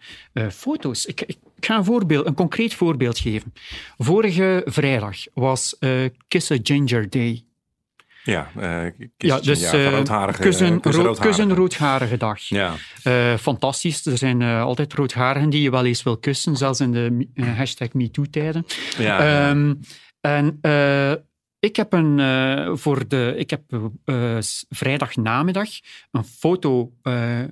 foto's. Ik, ik, ga een, voorbeeld, een concreet voorbeeld geven. Vorige vrijdag was Kiss a Ginger Day. Ja, uh, ja dus ja, roodharige, kussen, rood, kussen roodharige dag. Ja. Uh, fantastisch. Er zijn uh, altijd roodharigen die je wel eens wil kussen, zelfs in de hashtag MeToo-tijden. Ja, um, en ik heb, een, voor de, ik heb vrijdag namiddag een foto,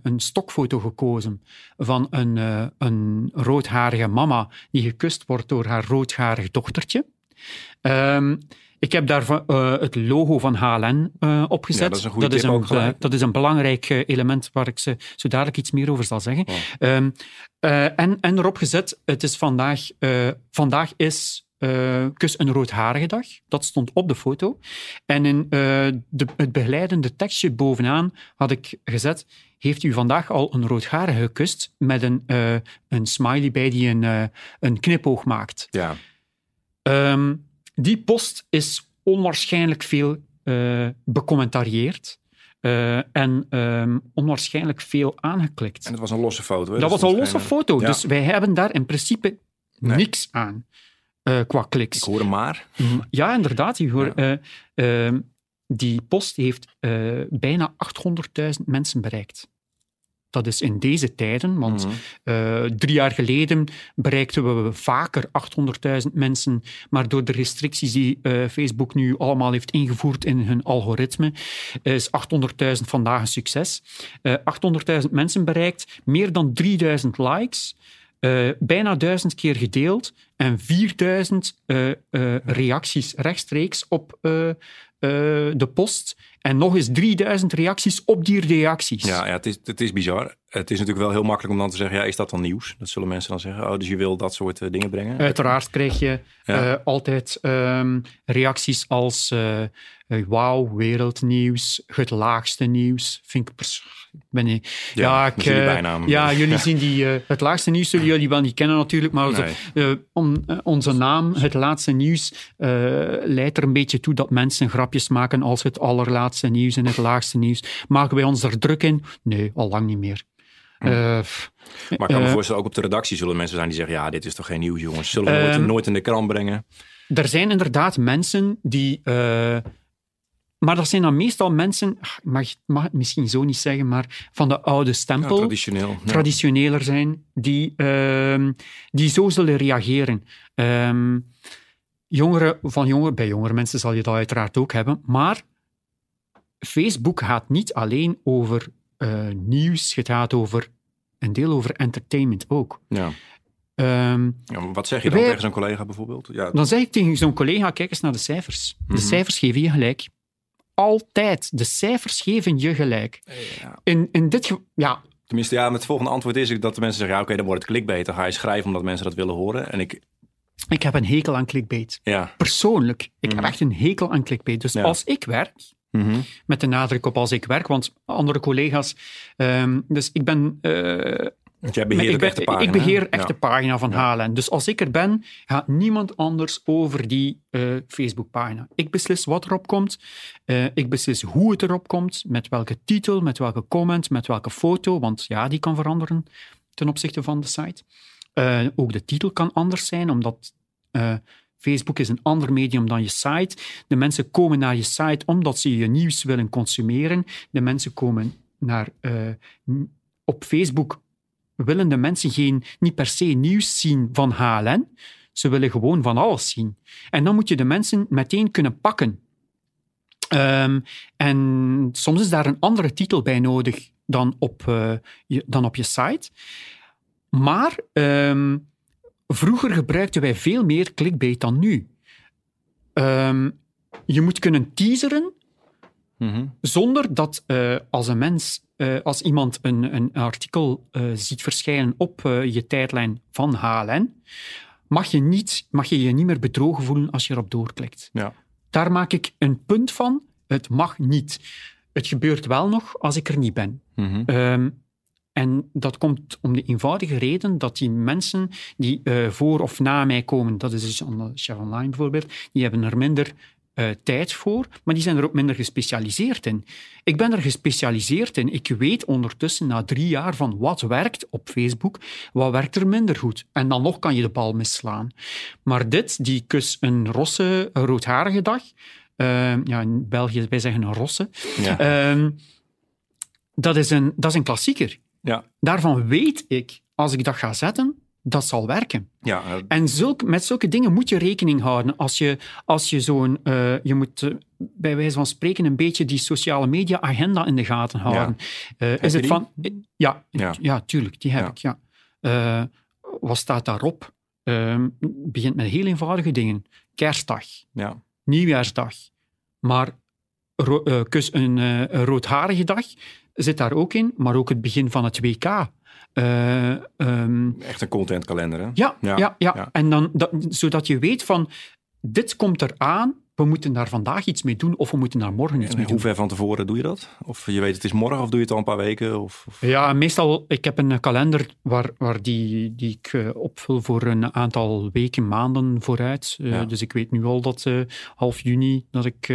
een stokfoto gekozen van een, een roodharige mama die gekust wordt door haar roodharig dochtertje. Um, ik heb daar uh, het logo van HLN uh, opgezet. Ja, dat is een, dat is een, uh, dat is een belangrijk element waar ik ze zo dadelijk iets meer over zal zeggen. Oh. Um, en, en erop gezet, het is vandaag, vandaag is Kus een roodharige dag. Dat stond op de foto. En in de, het begeleidende tekstje bovenaan had ik gezet heeft u vandaag al een roodharige gekust met een, een smiley bij die een, een knipoog maakt. Ja. Um, die post is onwaarschijnlijk veel uh, becommentarieerd. Uh, en um, onwaarschijnlijk veel aangeklikt. En het was een losse foto. Hè? Dat was een losse foto. Ja. Dus wij hebben daar in principe nee. niks aan uh, qua kliks. Ik hoor maar. Ja, inderdaad. Je hoort, ja. uh, die post heeft bijna 800.000 mensen bereikt. Dat is in deze tijden, want mm -hmm. uh, drie jaar geleden bereikten we vaker 800.000 mensen, maar door de restricties die uh, Facebook nu allemaal heeft ingevoerd in hun algoritme, is 800.000 vandaag een succes. Uh, eh, 800.000 mensen bereikt, meer dan 3000 likes. Bijna duizend keer gedeeld en 4000 uh, uh, reacties rechtstreeks op de post. En nog eens 3000 reacties op die reacties. Ja, ja het, is, het is bizar. Het is natuurlijk wel heel makkelijk om dan te zeggen, ja, is dat dan nieuws? Dat zullen mensen dan zeggen, oh, dus je wil dat soort dingen brengen? Uiteraard krijg je altijd ehm, reacties als, wauw, wereldnieuws, het laagste nieuws. Vind ik ben ja, ja, ik, uh, ja, (laughs) jullie zien die, uh, het laagste nieuws zullen jullie wel niet kennen natuurlijk, maar nee. uh, om, onze naam, het laatste nieuws, leidt er een beetje toe dat mensen grapjes maken als het allerlaatste nieuws en het laagste nieuws. Maken wij ons er druk in? Nee, al lang niet meer. Hm. maar ik kan me voorstellen, ook op de redactie zullen mensen zijn die zeggen, ja, dit is toch geen nieuws jongens, zullen we nooit, ehm, nooit in de krant brengen? Er zijn inderdaad mensen die maar dat zijn dan meestal mensen, ik mag, mag het misschien zo niet zeggen, maar van de oude stempel. traditioneel. Traditioneler zijn, die, uh, die zo zullen reageren. Uh, jongeren, van jongeren, bij jongere mensen zal je dat uiteraard ook hebben, maar Facebook gaat niet alleen over uh, nieuws, het gaat over een deel over entertainment ook. Ja. Um, ja, wat zeg je dan tegen zo'n collega bijvoorbeeld? Ja. Dan zeg ik tegen zo'n collega, kijk eens naar de cijfers. De mhm. cijfers geven je gelijk altijd. De cijfers geven je gelijk. Ja. In, in dit ja. Tenminste, ja, het volgende antwoord is dat de mensen zeggen, ja, oké, dan wordt het clickbait. Dan ga je schrijven omdat mensen dat willen horen. En ik... Ik heb een hekel aan clickbait. Ja. Persoonlijk. Ik heb mhm. echt een hekel aan clickbait. Dus als ik werk, mhm. met de nadruk op als ik werk, want andere collega's... Um, dus ik ben... Uh, jij beheert ik, echte pagina. Ik beheer echt de pagina van ja. HLN. Dus als ik er ben, gaat niemand anders over die uh, Facebookpagina. Ik beslis wat erop komt. Uh, ik beslis hoe het erop komt. Met welke titel, met welke comment, met welke foto. Want ja, die kan veranderen ten opzichte van de site. Uh, ook de titel kan anders zijn, omdat Facebook is een ander medium dan je site. De mensen komen naar je site omdat ze je nieuws willen consumeren. De mensen komen naar, op Facebook willen de mensen geen, niet per se nieuws zien van HLN. Ze willen gewoon van alles zien. En dan moet je de mensen meteen kunnen pakken. Ehm, en soms is daar een andere titel bij nodig dan op, uh, je, dan op je site. Maar um, vroeger gebruikten wij veel meer clickbait dan nu. Um, je moet kunnen teaseren Mhm. Zonder dat uh, als een mens, uh, als iemand een, een artikel uh, ziet verschijnen op je tijdlijn van HLN, mag je, niet, mag je je niet meer bedrogen voelen als je erop doorklikt. Ja. Daar maak ik een punt van. Het mag niet. Het gebeurt wel nog als ik er niet ben. Mm um, en dat komt om de eenvoudige reden dat die mensen die uh, voor of na mij komen, dat is dus Chef Online bijvoorbeeld, die hebben er minder uh, tijd voor, maar die zijn er ook minder gespecialiseerd in. Ik ben er gespecialiseerd in. Ik weet ondertussen na drie jaar van wat werkt op Facebook, wat werkt er minder goed. En dan nog kan je de bal misslaan. Maar dit, die kus een rosse, roodharige dag, uh, ja, in België wij zeggen een rosse, ja. uh, dat, is een, dat is een klassieker. Ja. Daarvan weet ik, als ik dat ga zetten, dat zal werken. Ja, uh... En zulk, met zulke dingen moet je rekening houden. Als je, als je zo'n, uh, je moet uh, bij wijze van spreken een beetje die sociale media agenda in de gaten houden. Ja. is het van, ja, ja, ja. tuurlijk, die heb ik. Ja. wat staat daarop? Ehm, het begint met heel eenvoudige dingen. Kerstdag, ja. nieuwjaarsdag, maar kus een, een roodharige dag zit daar ook in, maar ook het begin van het WK. Uh, um, Echt een contentkalender, hè? Ja, ja, ja, ja. en dan, dat, zodat je weet van, dit komt eraan, we moeten daar vandaag iets mee doen of we moeten daar morgen iets mee doen. Hoe ver van tevoren doe je dat? Of je weet het is morgen of doe je het al een paar weken? Of, of... Ja, meestal, ik heb een kalender waar, waar die, die ik uh, opvul voor een aantal weken, maanden vooruit. Uh, ja. Dus ik weet nu al dat uh, half juni dat ik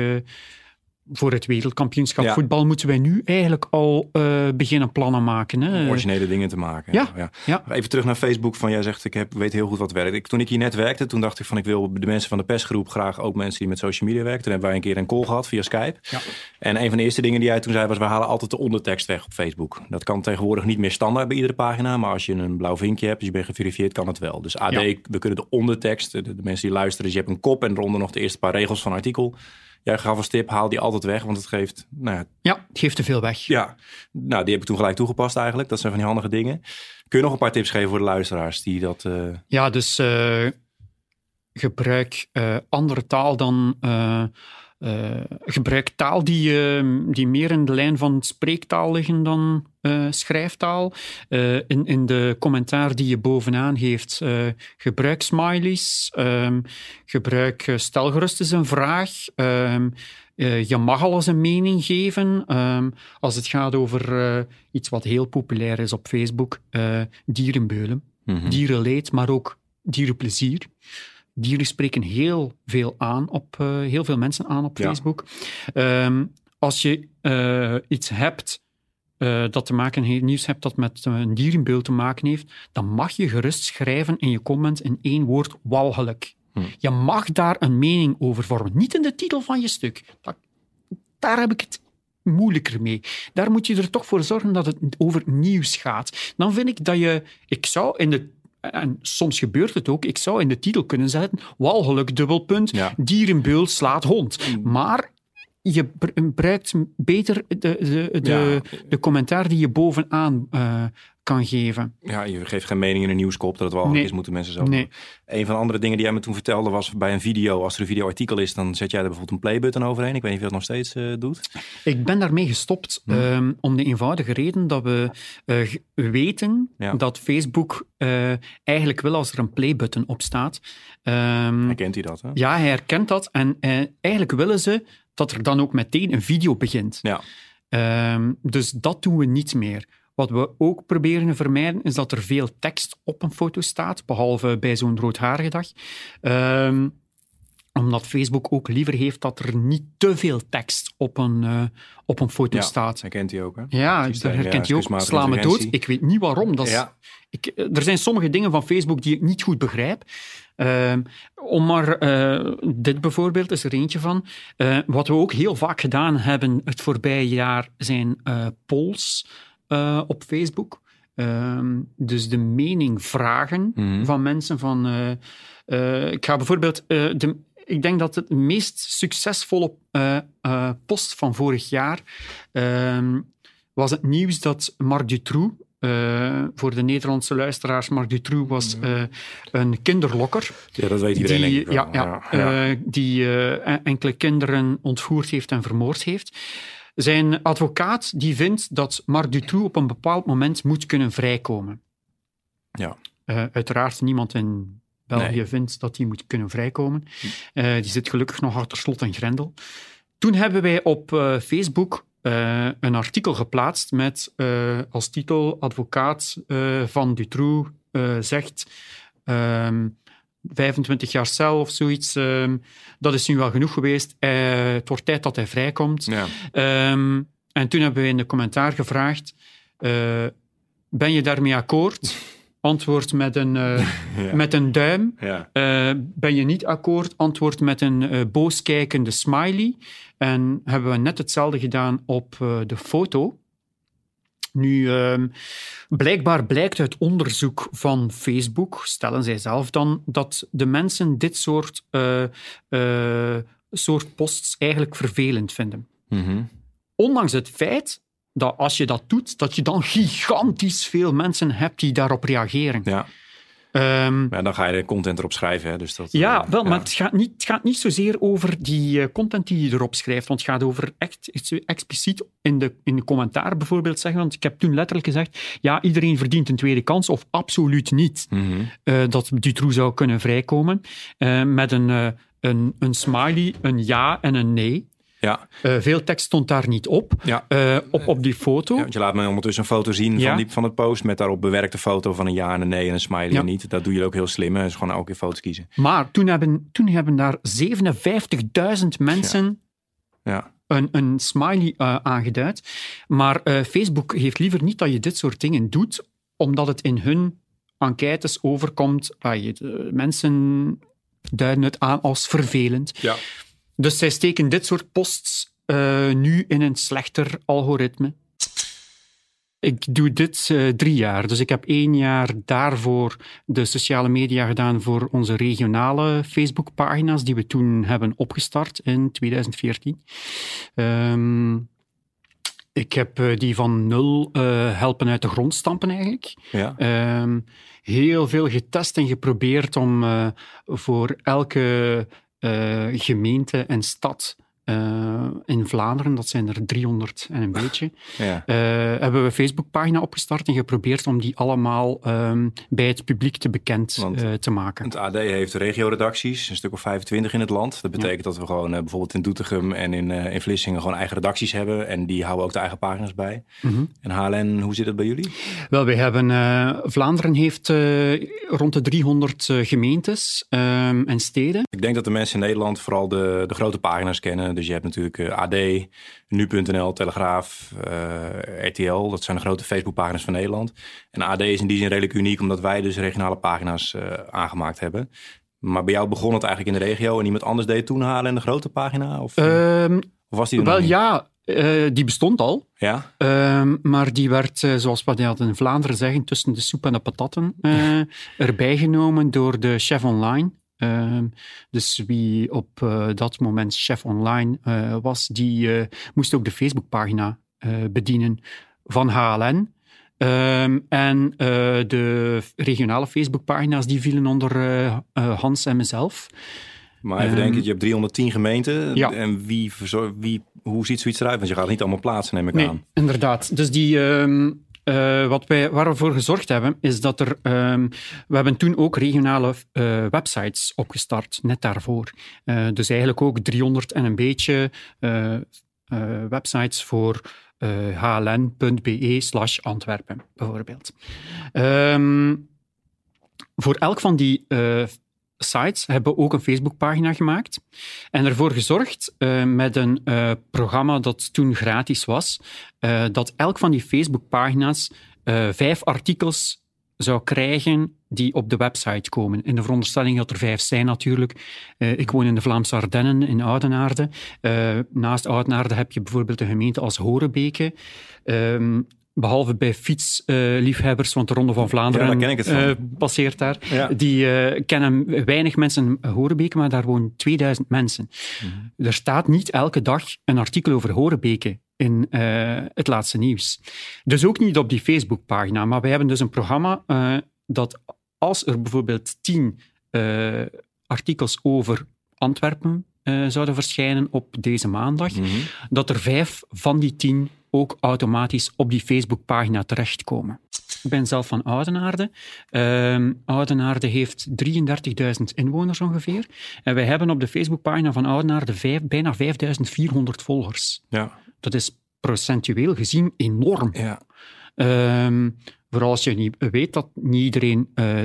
voor het wereldkampioenschap voetbal moeten wij nu eigenlijk al uh, beginnen plannen maken. Hè? Originele dingen te maken. Ja. ja. Even terug naar Facebook. Van jij zegt, ik heb, weet heel goed wat werkt. Ik, toen ik hier net werkte, toen dacht ik van ik wil de mensen van de persgroep graag ook mensen die met social media werken. Toen hebben wij een keer een call gehad via Skype. Ja. En een van de eerste dingen die jij toen zei was, we halen altijd de ondertekst weg op Facebook. Dat kan tegenwoordig niet meer standaard bij iedere pagina. Maar als je een blauw vinkje hebt, dus je bent geverifieerd, kan het wel. Dus AD, we kunnen de ondertekst, de, de, mensen die luisteren, dus je hebt een kop en eronder nog de eerste paar regels van artikel Jij gaf als tip, haal die altijd weg, want het geeft... Nou ja, ja, het geeft te veel weg. Ja, nou die heb ik toen gelijk toegepast eigenlijk. Dat zijn van die handige dingen. Kun je nog een paar tips geven voor de luisteraars die dat... Uh... Ja, dus uh, gebruik uh, andere taal dan gebruik taal die, die meer in de lijn van spreektaal liggen dan uh, schrijftaal. in, in de commentaar die je bovenaan heeft, gebruik smileys. Um, gebruik stel gerust eens een vraag. Um, je mag al eens een mening geven. Um, als het gaat over iets wat heel populair is op Facebook, dierenbeulen. Mm -hmm. Dierenleed, maar ook dierenplezier dieren spreken heel veel aan op, uh, heel veel mensen aan op Facebook. Um, als je uh, iets hebt uh, dat te maken nieuws hebt dat met een dierenbeeld te maken heeft, dan mag je gerust schrijven in je comment in één woord walgelijk. Hm. Je mag daar een mening over vormen. Niet in de titel van je stuk. Dat, daar heb ik het moeilijker mee. Daar moet je er toch voor zorgen dat het over nieuws gaat. Dan vind ik dat je... Ik zou in de en soms gebeurt het ook, ik zou in de titel kunnen zetten, walgeluk, dubbelpunt, ja. dierenbeul slaat hond. Mm. Maar je gebruikt beter de, de, de, de commentaar die je bovenaan uh, kan geven. Ja, je geeft geen mening in een nieuwskop dat het wel nee. is, moeten mensen zo nee. Een van de andere dingen die jij me toen vertelde was bij een video, als er een videoartikel is, dan zet jij er bijvoorbeeld een playbutton overheen. Ik weet niet of je dat nog steeds uh, doet. Ik ben daarmee gestopt hm. um, om de eenvoudige reden dat we uh, weten ja. dat Facebook uh, eigenlijk wil als er een playbutton op staat. Um, herkent hij dat? Hè? Ja, hij herkent dat en eigenlijk willen ze dat er dan ook meteen een video begint. Ja. Um, dus dat doen we niet meer. Wat we ook proberen te vermijden, is dat er veel tekst op een foto staat, behalve bij zo'n roodharige dag. Um, omdat Facebook ook liever heeft dat er niet te veel tekst op een, uh, op een foto ja, staat. herkent hij ook, hè? Ja, dat herkent hij ook. Sla me dood. Ik weet niet waarom. Dat is, ja. ik, er zijn sommige dingen van Facebook die ik niet goed begrijp. Uh, om maar, uh, dit bijvoorbeeld is er eentje van. Wat we ook heel vaak gedaan hebben het voorbije jaar zijn polls op Facebook. Uh, dus de mening vragen mm -hmm. van mensen. Van, uh, ik ga bijvoorbeeld. de, ik denk dat het meest succesvolle post van vorig jaar ehm, was het nieuws dat Marc Dutroux, uh, voor de Nederlandse luisteraars, Marc Dutroux was uh, een kinderlokker. Ja, dat weet iedereen. Die, ja, ja, ja. Uh, die enkele kinderen ontvoerd heeft en vermoord heeft. Zijn advocaat die vindt dat Marc Dutroux op een bepaald moment moet kunnen vrijkomen. Ja. Uiteraard niemand in België nee. vindt dat hij moet kunnen vrijkomen. Uh, die zit gelukkig nog achter slot en grendel. Toen hebben wij op uh, Facebook een artikel geplaatst met als titel Advocaat van Dutroux zegt... Ehm, 25 jaar cel of zoiets. Um, dat is nu wel genoeg geweest. Het wordt tijd dat hij vrijkomt. Ja. Um, en toen hebben we in de commentaar gevraagd: Ben je daarmee akkoord? Antwoord met een, uh, (laughs) ja. met een duim. Ja. ben je niet akkoord? Antwoord met een booskijkende smiley. En hebben we net hetzelfde gedaan op de foto. Nu, um, blijkbaar blijkt uit onderzoek van Facebook, stellen zij zelf dan, dat de mensen dit soort, uh, uh, soort posts eigenlijk vervelend vinden. Mm -hmm. Ondanks het feit dat als je dat doet, dat je dan gigantisch veel mensen hebt die daarop reageren. Ja. Um, ja, dan ga je de content erop schrijven. Hè, dus dat, ja, uh, wel, ja. maar het gaat, niet, het gaat niet zozeer over die uh, content die je erop schrijft, want het gaat over echt, expliciet in de, in de commentaar bijvoorbeeld zeggen, want ik heb toen letterlijk gezegd, ja, iedereen verdient een tweede kans, of absoluut niet, mm -hmm. uh, dat Dutroux zou kunnen vrijkomen, met een, een, een smiley, een ja en een nee. Ja. Uh, veel tekst stond daar niet op, ja. uh, op, op die foto. Ja, je laat me ondertussen een foto zien ja. van, die, van het post met daarop bewerkte foto van een ja en een nee en een smiley en niet. Dat doe je ook heel slim, dus gewoon elke keer foto's kiezen. Maar toen hebben, toen hebben daar 57.000 mensen ja. een, een smiley uh, aangeduid. Maar Facebook heeft liever niet dat je dit soort dingen doet, omdat het in hun enquêtes overkomt. Je, mensen duiden het aan als vervelend. Ja. Dus zij steken dit soort posts uh, nu in een slechter algoritme. Ik doe dit uh, drie jaar. Dus ik heb één jaar daarvoor de sociale media gedaan voor onze regionale Facebookpagina's, die we toen hebben opgestart in 2014. Um, ik heb uh, die van nul helpen uit de grond stampen eigenlijk. Ja. Um, heel veel getest en geprobeerd om voor elke gemeente en stad Uh, in Vlaanderen, dat zijn er 300 en een beetje, (laughs) Ja. uh, hebben we een Facebookpagina opgestart en geprobeerd om die allemaal um, bij het publiek te bekend uh, te maken. Het AD heeft regioredacties, een stuk of 25 in het land. Dat betekent dat we gewoon bijvoorbeeld in Doetinchem en in, in Vlissingen gewoon eigen redacties hebben. En die houden ook de eigen pagina's bij. -hmm. En HLN, hoe zit het bij jullie? Wel, wij hebben... Vlaanderen heeft rond de 300 gemeentes um, en steden. Ik denk dat de mensen in Nederland vooral de, de grote pagina's kennen. Dus je hebt natuurlijk uh, AD, Nu.nl, Telegraaf, uh, RTL. Dat zijn de grote Facebookpagina's van Nederland. En AD is in die zin redelijk uniek, omdat wij dus regionale pagina's uh, aangemaakt hebben. Maar bij jou begon het eigenlijk in de regio en iemand anders deed toen halen en de grote pagina? Of, um, of was die Wel ja, uh, die bestond al. Ja? Uh, maar die werd, uh, zoals we dat in Vlaanderen zeggen, tussen de soep en de patatten uh, (laughs) erbij genomen door de chef online. Uh, dus wie op uh, dat moment chef online uh, was, die moest ook de Facebookpagina bedienen van HLN. Um, en de regionale Facebookpagina's die vielen onder Hans en mezelf. Maar even Ehm, denken, je hebt 310 gemeenten. Ja. En wie, wie, hoe ziet zoiets eruit? Want je gaat het niet allemaal plaatsen, neem ik Nee, aan. inderdaad. Dus die, ehm, uh, wat wij, voor gezorgd hebben, is dat er. Um, we hebben toen ook regionale uh, websites opgestart, net daarvoor. Uh, dus eigenlijk ook 300 en een beetje websites voor hln.be/slash Antwerpen, bijvoorbeeld. Um, voor elk van die sites hebben ook een Facebookpagina gemaakt en ervoor gezorgd uh, met een uh, programma dat toen gratis was, uh, dat elk van die Facebookpagina's vijf artikels zou krijgen die op de website komen. In de veronderstelling dat er vijf zijn natuurlijk. ik woon in de Vlaamse Ardennen in Oudenaarde. naast Oudenaarde heb je bijvoorbeeld een gemeente als Horebeke. Behalve bij fietsliefhebbers, uh, want de Ronde van Vlaanderen ja. Uh, passeert daar. Ja. Die uh, kennen weinig mensen Horebeke, maar daar wonen 2000 mensen. Mhm. Mm -hmm. Er staat niet elke dag een artikel over Horebeke in het laatste nieuws. Dus ook niet op die Facebookpagina. Maar wij hebben dus een programma dat als er bijvoorbeeld tien artikels over Antwerpen zouden verschijnen op deze maandag, Mhm. mm -hmm. dat er vijf van die tien ook automatisch op die Facebookpagina terechtkomen. Ik ben zelf van Oudenaarde. Uh, Oudenaarde heeft 33.000 inwoners ongeveer. En wij hebben op de Facebookpagina van Oudenaarde vijf, bijna 5.400 volgers. Ja. Dat is procentueel gezien enorm. Ja. Uh, vooral als je niet weet dat niet iedereen... Uh,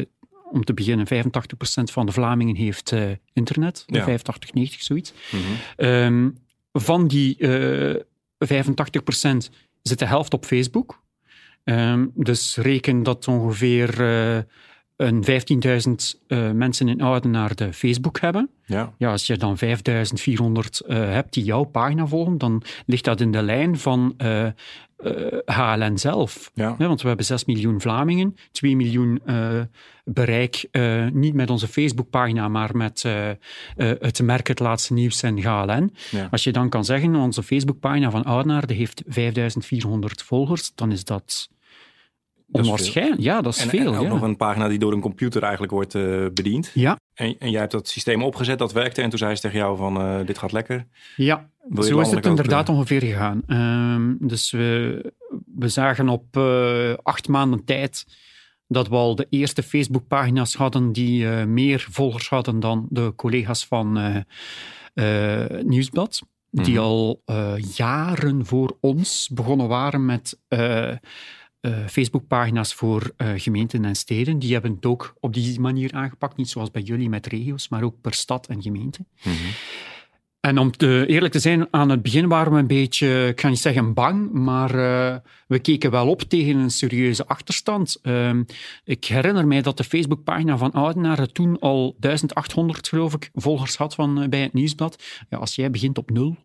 om te beginnen, 85% van de Vlamingen heeft uh, internet. Ja. 85, 90, zoiets. Mhm. Um, van die uh, 85% zit de helft op Facebook. Um, dus reken dat ongeveer uh, een 15.000 uh, mensen in Oudenaarde Facebook hebben. Ja. Ja, als je dan 5.400 uh, hebt die jouw pagina volgen, dan ligt dat in de lijn van uh, HLN zelf. Ja. Want we hebben 6 miljoen Vlamingen, 2 miljoen bereik, niet met onze Facebookpagina, maar met het merk Het Laatste Nieuws en HLN. Ja. Als je dan kan zeggen, onze Facebookpagina van Oudenaarde heeft 5400 volgers, dan is dat... Onwaarschijnlijk, ja, dat is en, veel. en ook ja. nog een pagina die door een computer eigenlijk wordt uh, bediend. Ja. En, en jij hebt dat systeem opgezet, dat werkte. En toen zei ze tegen jou van, uh, dit gaat lekker. Ja, zo is het inderdaad uh, ongeveer gegaan. Um, dus we, we zagen op uh, acht maanden tijd dat we al de eerste Facebookpagina's hadden die meer volgers hadden dan de collega's van Nieuwsblad. Die Mhm. al jaren voor ons begonnen waren met uh, Facebookpagina's voor uh, gemeenten en steden. Die hebben het ook op die manier aangepakt. Niet zoals bij jullie met regio's, maar ook per stad en gemeente. Mhm. En om te, eerlijk te zijn, aan het begin waren we een beetje, ik ga niet zeggen bang, maar uh, we keken wel op tegen een serieuze achterstand. Uh, ik herinner mij dat de Facebookpagina van Oudenaarde toen al 1800, geloof ik, volgers had van, uh, bij het Nieuwsblad. Ja, als jij begint op nul,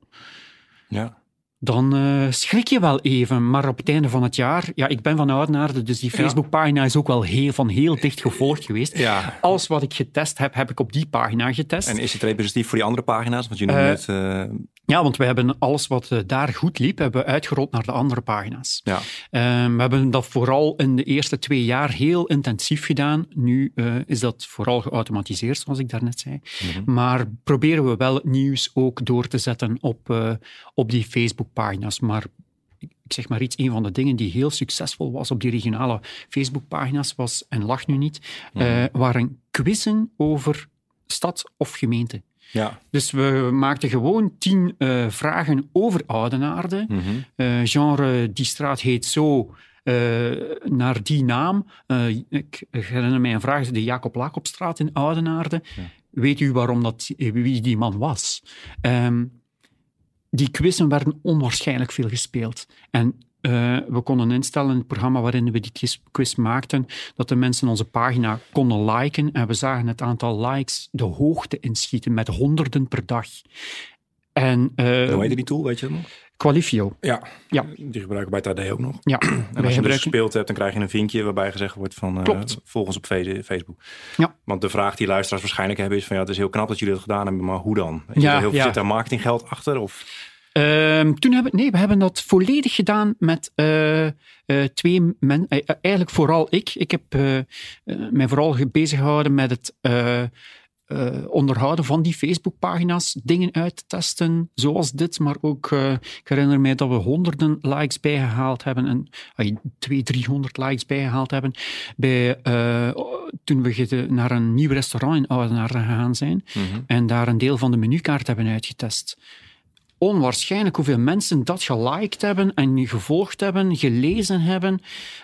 Ja. Dan uh, schrik je wel even. Maar op het einde van het jaar, ja, ik ben van Oudenaarde, dus die Facebookpagina is ook wel heel, van heel dicht gevolgd geweest. Ja. Alles wat ik getest heb, heb ik op die pagina getest. En is het representatief voor die andere pagina's? Want je Eh, het... eh, Ja, want we hebben alles wat eh, daar goed liep, hebben we uitgerold naar de andere pagina's. ja. Ehm, we hebben dat vooral in de eerste twee jaar heel intensief gedaan. Nu eh, is dat vooral geautomatiseerd, zoals ik daarnet zei. Mhm. Maar proberen we wel het nieuws ook door te zetten op, eh, op die Facebookpagina's. Maar ik zeg maar iets, een van de dingen die heel succesvol was op die regionale Facebookpagina's was, en lach nu niet, eh, waren quizzen over stad of gemeente. Ja. Dus we maakten gewoon tien eh, vragen over Oudenaarde. Mhm. Eh, genre, die straat heet zo, eh, naar die naam. Eh, ik herinner mij een vraag, de Jacob Lacopstraat in Oudenaarde. Weet u waarom dat, wie die man was? Ehm, die quizzen werden onwaarschijnlijk veel gespeeld. En eh, we konden instellen in het programma waarin we die quiz, maakten, dat de mensen onze pagina konden liken. En we zagen het aantal likes de hoogte inschieten met honderden per dag. En, eh, Hoe heette die tool, weet je nog? Qualifio. Ja. Ja. Die gebruiken wij bij TD ook nog. Ja, (clears throat) En als je dus gebruiken... gespeeld hebt, dan krijg je een vinkje waarbij gezegd wordt van... volg ons op Facebook. Ja. Want de vraag die luisteraars waarschijnlijk hebben is van... ja, het is heel knap dat jullie dat gedaan hebben, maar hoe dan? Is Ja, er heel veel, ja. Zit daar marketinggeld achter? Of... Ehm, toen hebben, nee, we hebben dat volledig gedaan met eh, eh, twee mensen. eigenlijk vooral ik. Ik heb eh, eh, mij vooral bezig gehouden met het eh, eh, onderhouden van die Facebookpagina's, dingen uit te testen, zoals dit. Maar ook, eh, ik herinner mij dat we honderden likes bijgehaald hebben en uh, twee, driehonderd likes bijgehaald hebben bij, eh, toen we naar een nieuw restaurant in Oudenaarde gegaan zijn en daar een deel van de menukaart hebben uitgetest onwaarschijnlijk hoeveel mensen dat geliked hebben en gevolgd hebben, gelezen hebben.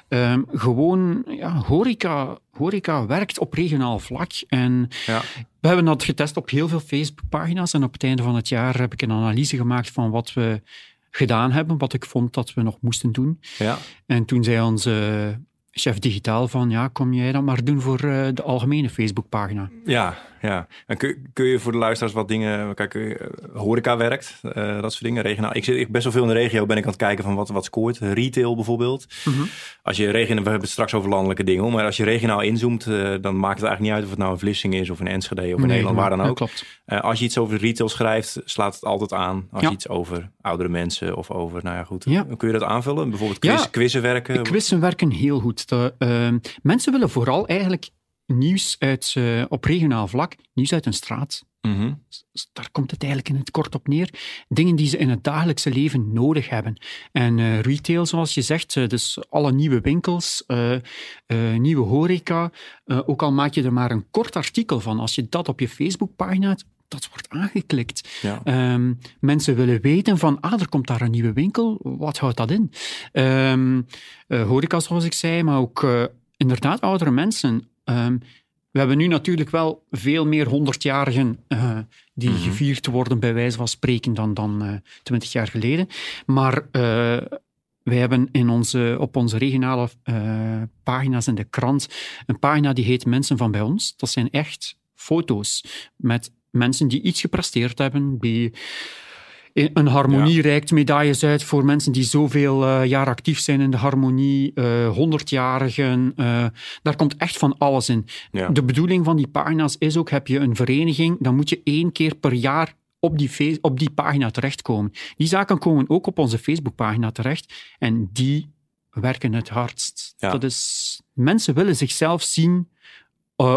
Ehm, gewoon, ja, horeca, horeca werkt op regionaal vlak. En Ja. we hebben dat getest op heel veel Facebookpagina's. En op het einde van het jaar heb ik een analyse gemaakt van wat we gedaan hebben, wat ik vond dat we nog moesten doen. Ja. En toen zei onze chef digitaal van, ja, kom jij dat maar doen voor eh, de algemene Facebookpagina. Ja, ja. En kun, kun je voor de luisteraars wat dingen... Kijk, eh, horeca werkt, eh, dat soort dingen. Regionaal. Ik zit ik best wel veel in de regio, ben ik aan het kijken van wat, wat scoort. Retail bijvoorbeeld. Mhm. Als je regionaal... We hebben het straks over landelijke dingen. Maar als je regionaal inzoomt, dan maakt het eigenlijk niet uit... of het nou een Vlissingen is of een Enschede of in Nee, Nederland, waar dan ook. klopt. Als je iets over retail schrijft, slaat het altijd aan. Als Ja. je iets over oudere mensen of over... Nou ja, goed. Ja. Kun je dat aanvullen? Bijvoorbeeld Ja. quizzen werken? Quizzen werken heel goed. Ehm, mensen willen vooral eigenlijk nieuws uit, eh, op regionaal vlak, nieuws uit een straat. Mhm. Daar komt het eigenlijk in het kort op neer. Dingen die ze in het dagelijkse leven nodig hebben. En eh, retail, zoals je zegt, eh, dus alle nieuwe winkels, nieuwe horeca. ook al maak je er maar een kort artikel van, als je dat op je Facebookpagina dat wordt aangeklikt. Ja. Ehm, mensen willen weten van, ah, er komt daar een nieuwe winkel, wat houdt dat in? Eh, horeca, zoals ik zei, maar ook eh, inderdaad oudere mensen. Ehm, we hebben nu natuurlijk wel veel meer honderdjarigen eh, die Mhm. gevierd worden, bij wijze van spreken, dan, dan twintig jaar geleden. Maar wij hebben in onze, op onze regionale pagina's in de krant een pagina die heet Mensen van bij ons. Dat zijn echt foto's met mensen die iets gepresteerd hebben, die een harmonie reikt medailles uit voor mensen die zoveel eh, jaar actief zijn in de harmonie, eh honderdjarigen. eh, daar komt echt van alles in. Ja. De bedoeling van die pagina's is ook, heb je een vereniging, dan moet je één keer per jaar op die, op die pagina terechtkomen. Die zaken komen ook op onze Facebookpagina terecht en die werken het hardst. Ja. Dat is, mensen willen zichzelf zien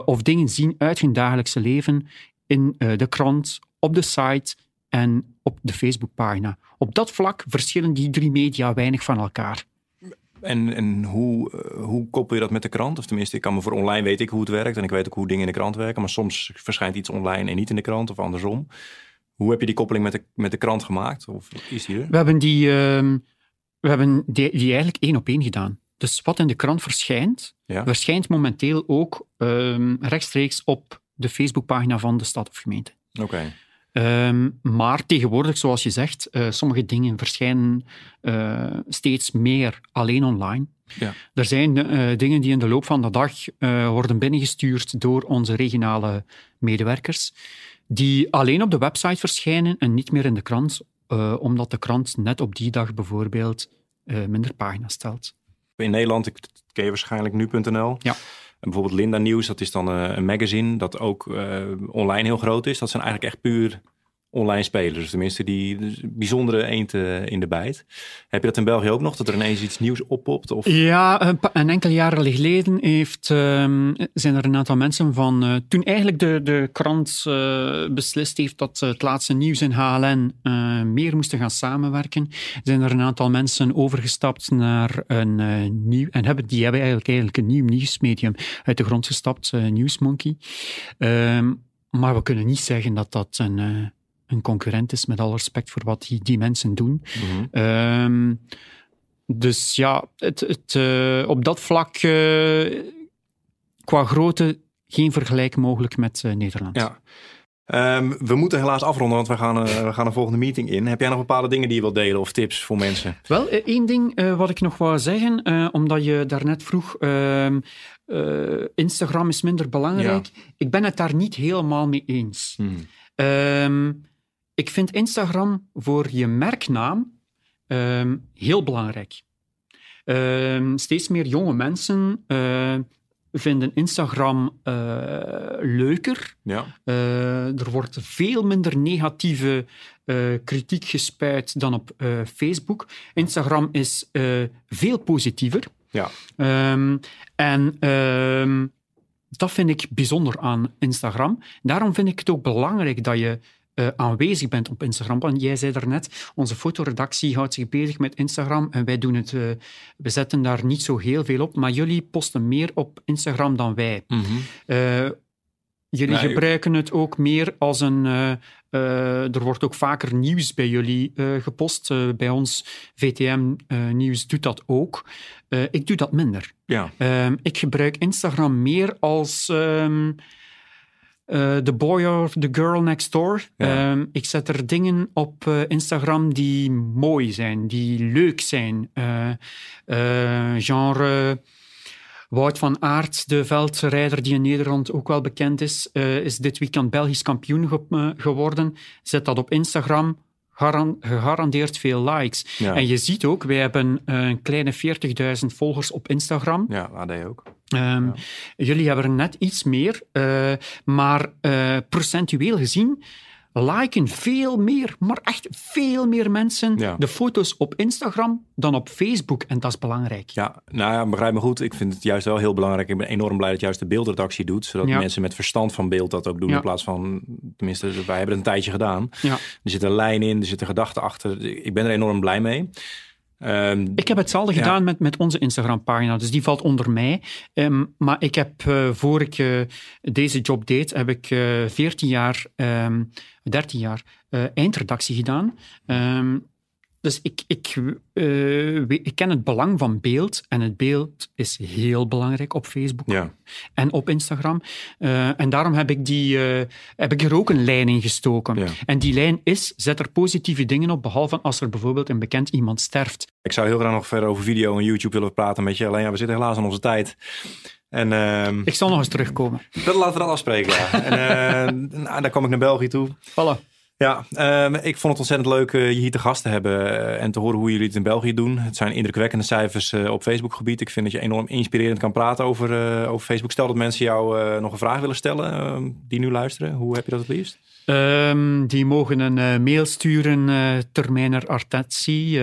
of dingen zien uit hun dagelijkse leven in eh, de krant, op de site en op de Facebookpagina. Op dat vlak verschillen die drie media weinig van elkaar. En, en hoe, eh, hoe koppel je dat met de krant? Of tenminste, ik kan me voor online weet ik hoe het werkt en ik weet ook hoe dingen in de krant werken. Maar soms verschijnt iets online en niet in de krant of andersom. Hoe heb je die koppeling met de, met de krant gemaakt? Of is die er? We hebben die, ehm, we hebben die, die eigenlijk één op één gedaan. Dus wat in de krant verschijnt, Ja. verschijnt momenteel ook ehm, rechtstreeks op de Facebookpagina van de stad of gemeente. Oké. Ehm, maar tegenwoordig, zoals je zegt, eh, sommige dingen verschijnen eh, steeds meer alleen online. Ja. Er zijn eh, dingen die in de loop van de dag worden binnengestuurd door onze regionale medewerkers, die alleen op de website verschijnen en niet meer in de krant, omdat de krant net op die dag bijvoorbeeld minder pagina's stelt. In Nederland, ik ken je waarschijnlijk nu.nl. Ja. Bijvoorbeeld Linda Nieuws, dat is dan een magazine dat ook online heel groot is. Dat zijn eigenlijk echt puur online spelers. Tenminste, die dus bijzondere eend uh, in de bijt. Heb je dat in België ook nog, dat er ineens iets nieuws oppopt? Of? Ja, een, een enkele jaren geleden heeft, uh, zijn er een aantal mensen van... Uh, toen eigenlijk de, de krant uh, beslist heeft dat het laatste nieuws in HLN meer moesten gaan samenwerken, zijn er een aantal mensen overgestapt naar een nieuw... En hebben, die hebben eigenlijk, eigenlijk een nieuw nieuwsmedium uit de grond gestapt, Newsmonkey. Ehm, maar we kunnen niet zeggen dat dat een een concurrent is, met alle respect voor wat die, die mensen doen. Mhm. Ehm, dus ja, het, het, uh, op dat vlak, uh, qua grootte, geen vergelijk mogelijk met uh, Nederland. Ja. Um, we moeten helaas afronden, want we gaan, we gaan een volgende meeting in. Heb jij nog bepaalde dingen die je wilt delen of tips voor mensen? Wel, één ding wat ik nog wou zeggen, omdat je daarnet vroeg, ehm, Instagram is minder belangrijk. Ik ben het daar niet helemaal mee eens. Hmm. Ik vind Instagram voor je merknaam um, heel belangrijk. Um, steeds meer jonge mensen uh, vinden Instagram uh, leuker. Ja. Uh, er wordt veel minder negatieve kritiek gespuit dan op Facebook. Instagram is veel positiever. Ja. Um, en dat vind ik bijzonder aan Instagram. Daarom vind ik het ook belangrijk dat je uh, aanwezig bent op Instagram. Want jij zei daarnet, onze fotoredactie houdt zich bezig met Instagram en wij doen het, uh, we zetten daar niet zo heel veel op, maar jullie posten meer op Instagram dan wij. Mm -hmm. Jullie gebruiken het ook meer als een. Er wordt ook vaker nieuws bij jullie gepost. bij ons VTM Nieuws doet dat ook. ik doe dat minder. Ja. Ehm, ik gebruik Instagram meer als. Um, uh, the boy or the girl next door. Um, ik zet er dingen op uh, Instagram die mooi zijn, die leuk zijn. Uh, genre Wout van Aert, de veldrijder die in Nederland ook wel bekend is, is dit weekend Belgisch kampioen ge geworden. Zet dat op Instagram gegarandeerd veel likes. En je ziet ook, wij hebben een kleine 40.000 volgers op Instagram. Ja, AD ook. Um, Jullie hebben er net iets meer, uh, maar uh, procentueel gezien liken veel meer, maar echt veel meer mensen ja. de foto's op Instagram dan op Facebook. En dat is belangrijk. Ja, nou ja, begrijp me goed. Ik vind het juist wel heel belangrijk. Ik ben enorm blij dat juist de beeldredactie doet. Zodat ja. mensen met verstand van beeld dat ook doen. Ja. In plaats van, tenminste, wij hebben het een tijdje gedaan. Er zit een lijn in, er zitten gedachten achter. Ik ben er enorm blij mee. Um, ik heb hetzelfde ja. gedaan met, met onze Instagram-pagina, dus die valt onder mij. Um, maar ik heb, uh, voor ik uh, deze job deed, heb ik uh, eh, 14 jaar, um, 13 jaar eindredactie gedaan. Dus ik, ik, uh, ik ken het belang van beeld. En het beeld is heel belangrijk op Facebook ja. en op Instagram. Uh, en daarom heb ik, die, uh, heb ik er ook een lijn in gestoken. Ja. En die lijn is, zet er positieve dingen op, behalve als er bijvoorbeeld een bekend iemand sterft. Ik zou heel graag nog verder over video en YouTube willen praten met je. Alleen ja, we zitten helaas aan onze tijd. En, uh, ik zal nog eens terugkomen. Dat laten we dan afspreken, ja. en (laughs) nou, dan kom ik naar België toe. Voilà. Ja, um, ik vond het ontzettend leuk uh, je hier te gast te hebben uh, en te horen hoe jullie het in België doen. Het zijn indrukwekkende cijfers uh, op Facebook-gebied. Ik vind dat je enorm inspirerend kan praten over, over Facebook. Stel dat mensen jou nog een vraag willen stellen ehm, die nu luisteren. Hoe heb je dat het liefst? Um, die mogen een mail sturen, termijner artetsi,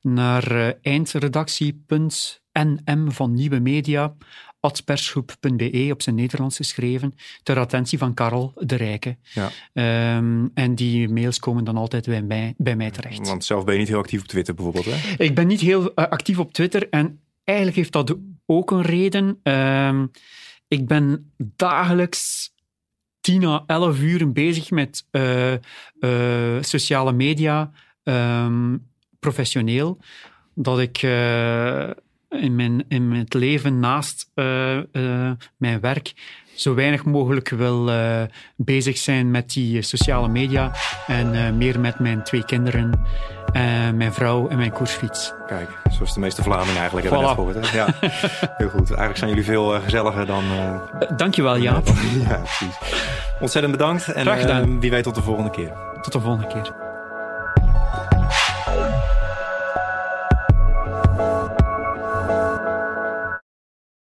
naar eindredactie.nm van Nieuwe Media adspersgroep.be op zijn Nederlands geschreven, ter attentie van Karel de Rijke. Ja. Um, en die mails komen dan altijd bij mij, bij mij terecht. Want zelf ben je niet heel actief op Twitter bijvoorbeeld, hè? Ik ben niet heel uh, actief op Twitter en eigenlijk heeft dat ook een reden. Um, ik ben dagelijks 10 à 11 uur bezig met uh, uh, sociale media, um, professioneel, dat ik in mijn, in mijn leven naast uh, uh, mijn werk zo weinig mogelijk wil uh, bezig zijn met die sociale media en meer met mijn twee kinderen, mijn vrouw en mijn koersfiets. Kijk, zoals de meeste Vlamingen eigenlijk hebben voilà. net gehoord. Hè? Ja, (laughs) heel goed. Eigenlijk zijn jullie veel gezelliger dan... Dankjewel Jaap. ja, precies. Ontzettend bedankt en wie weet tot de volgende keer. Tot de volgende keer.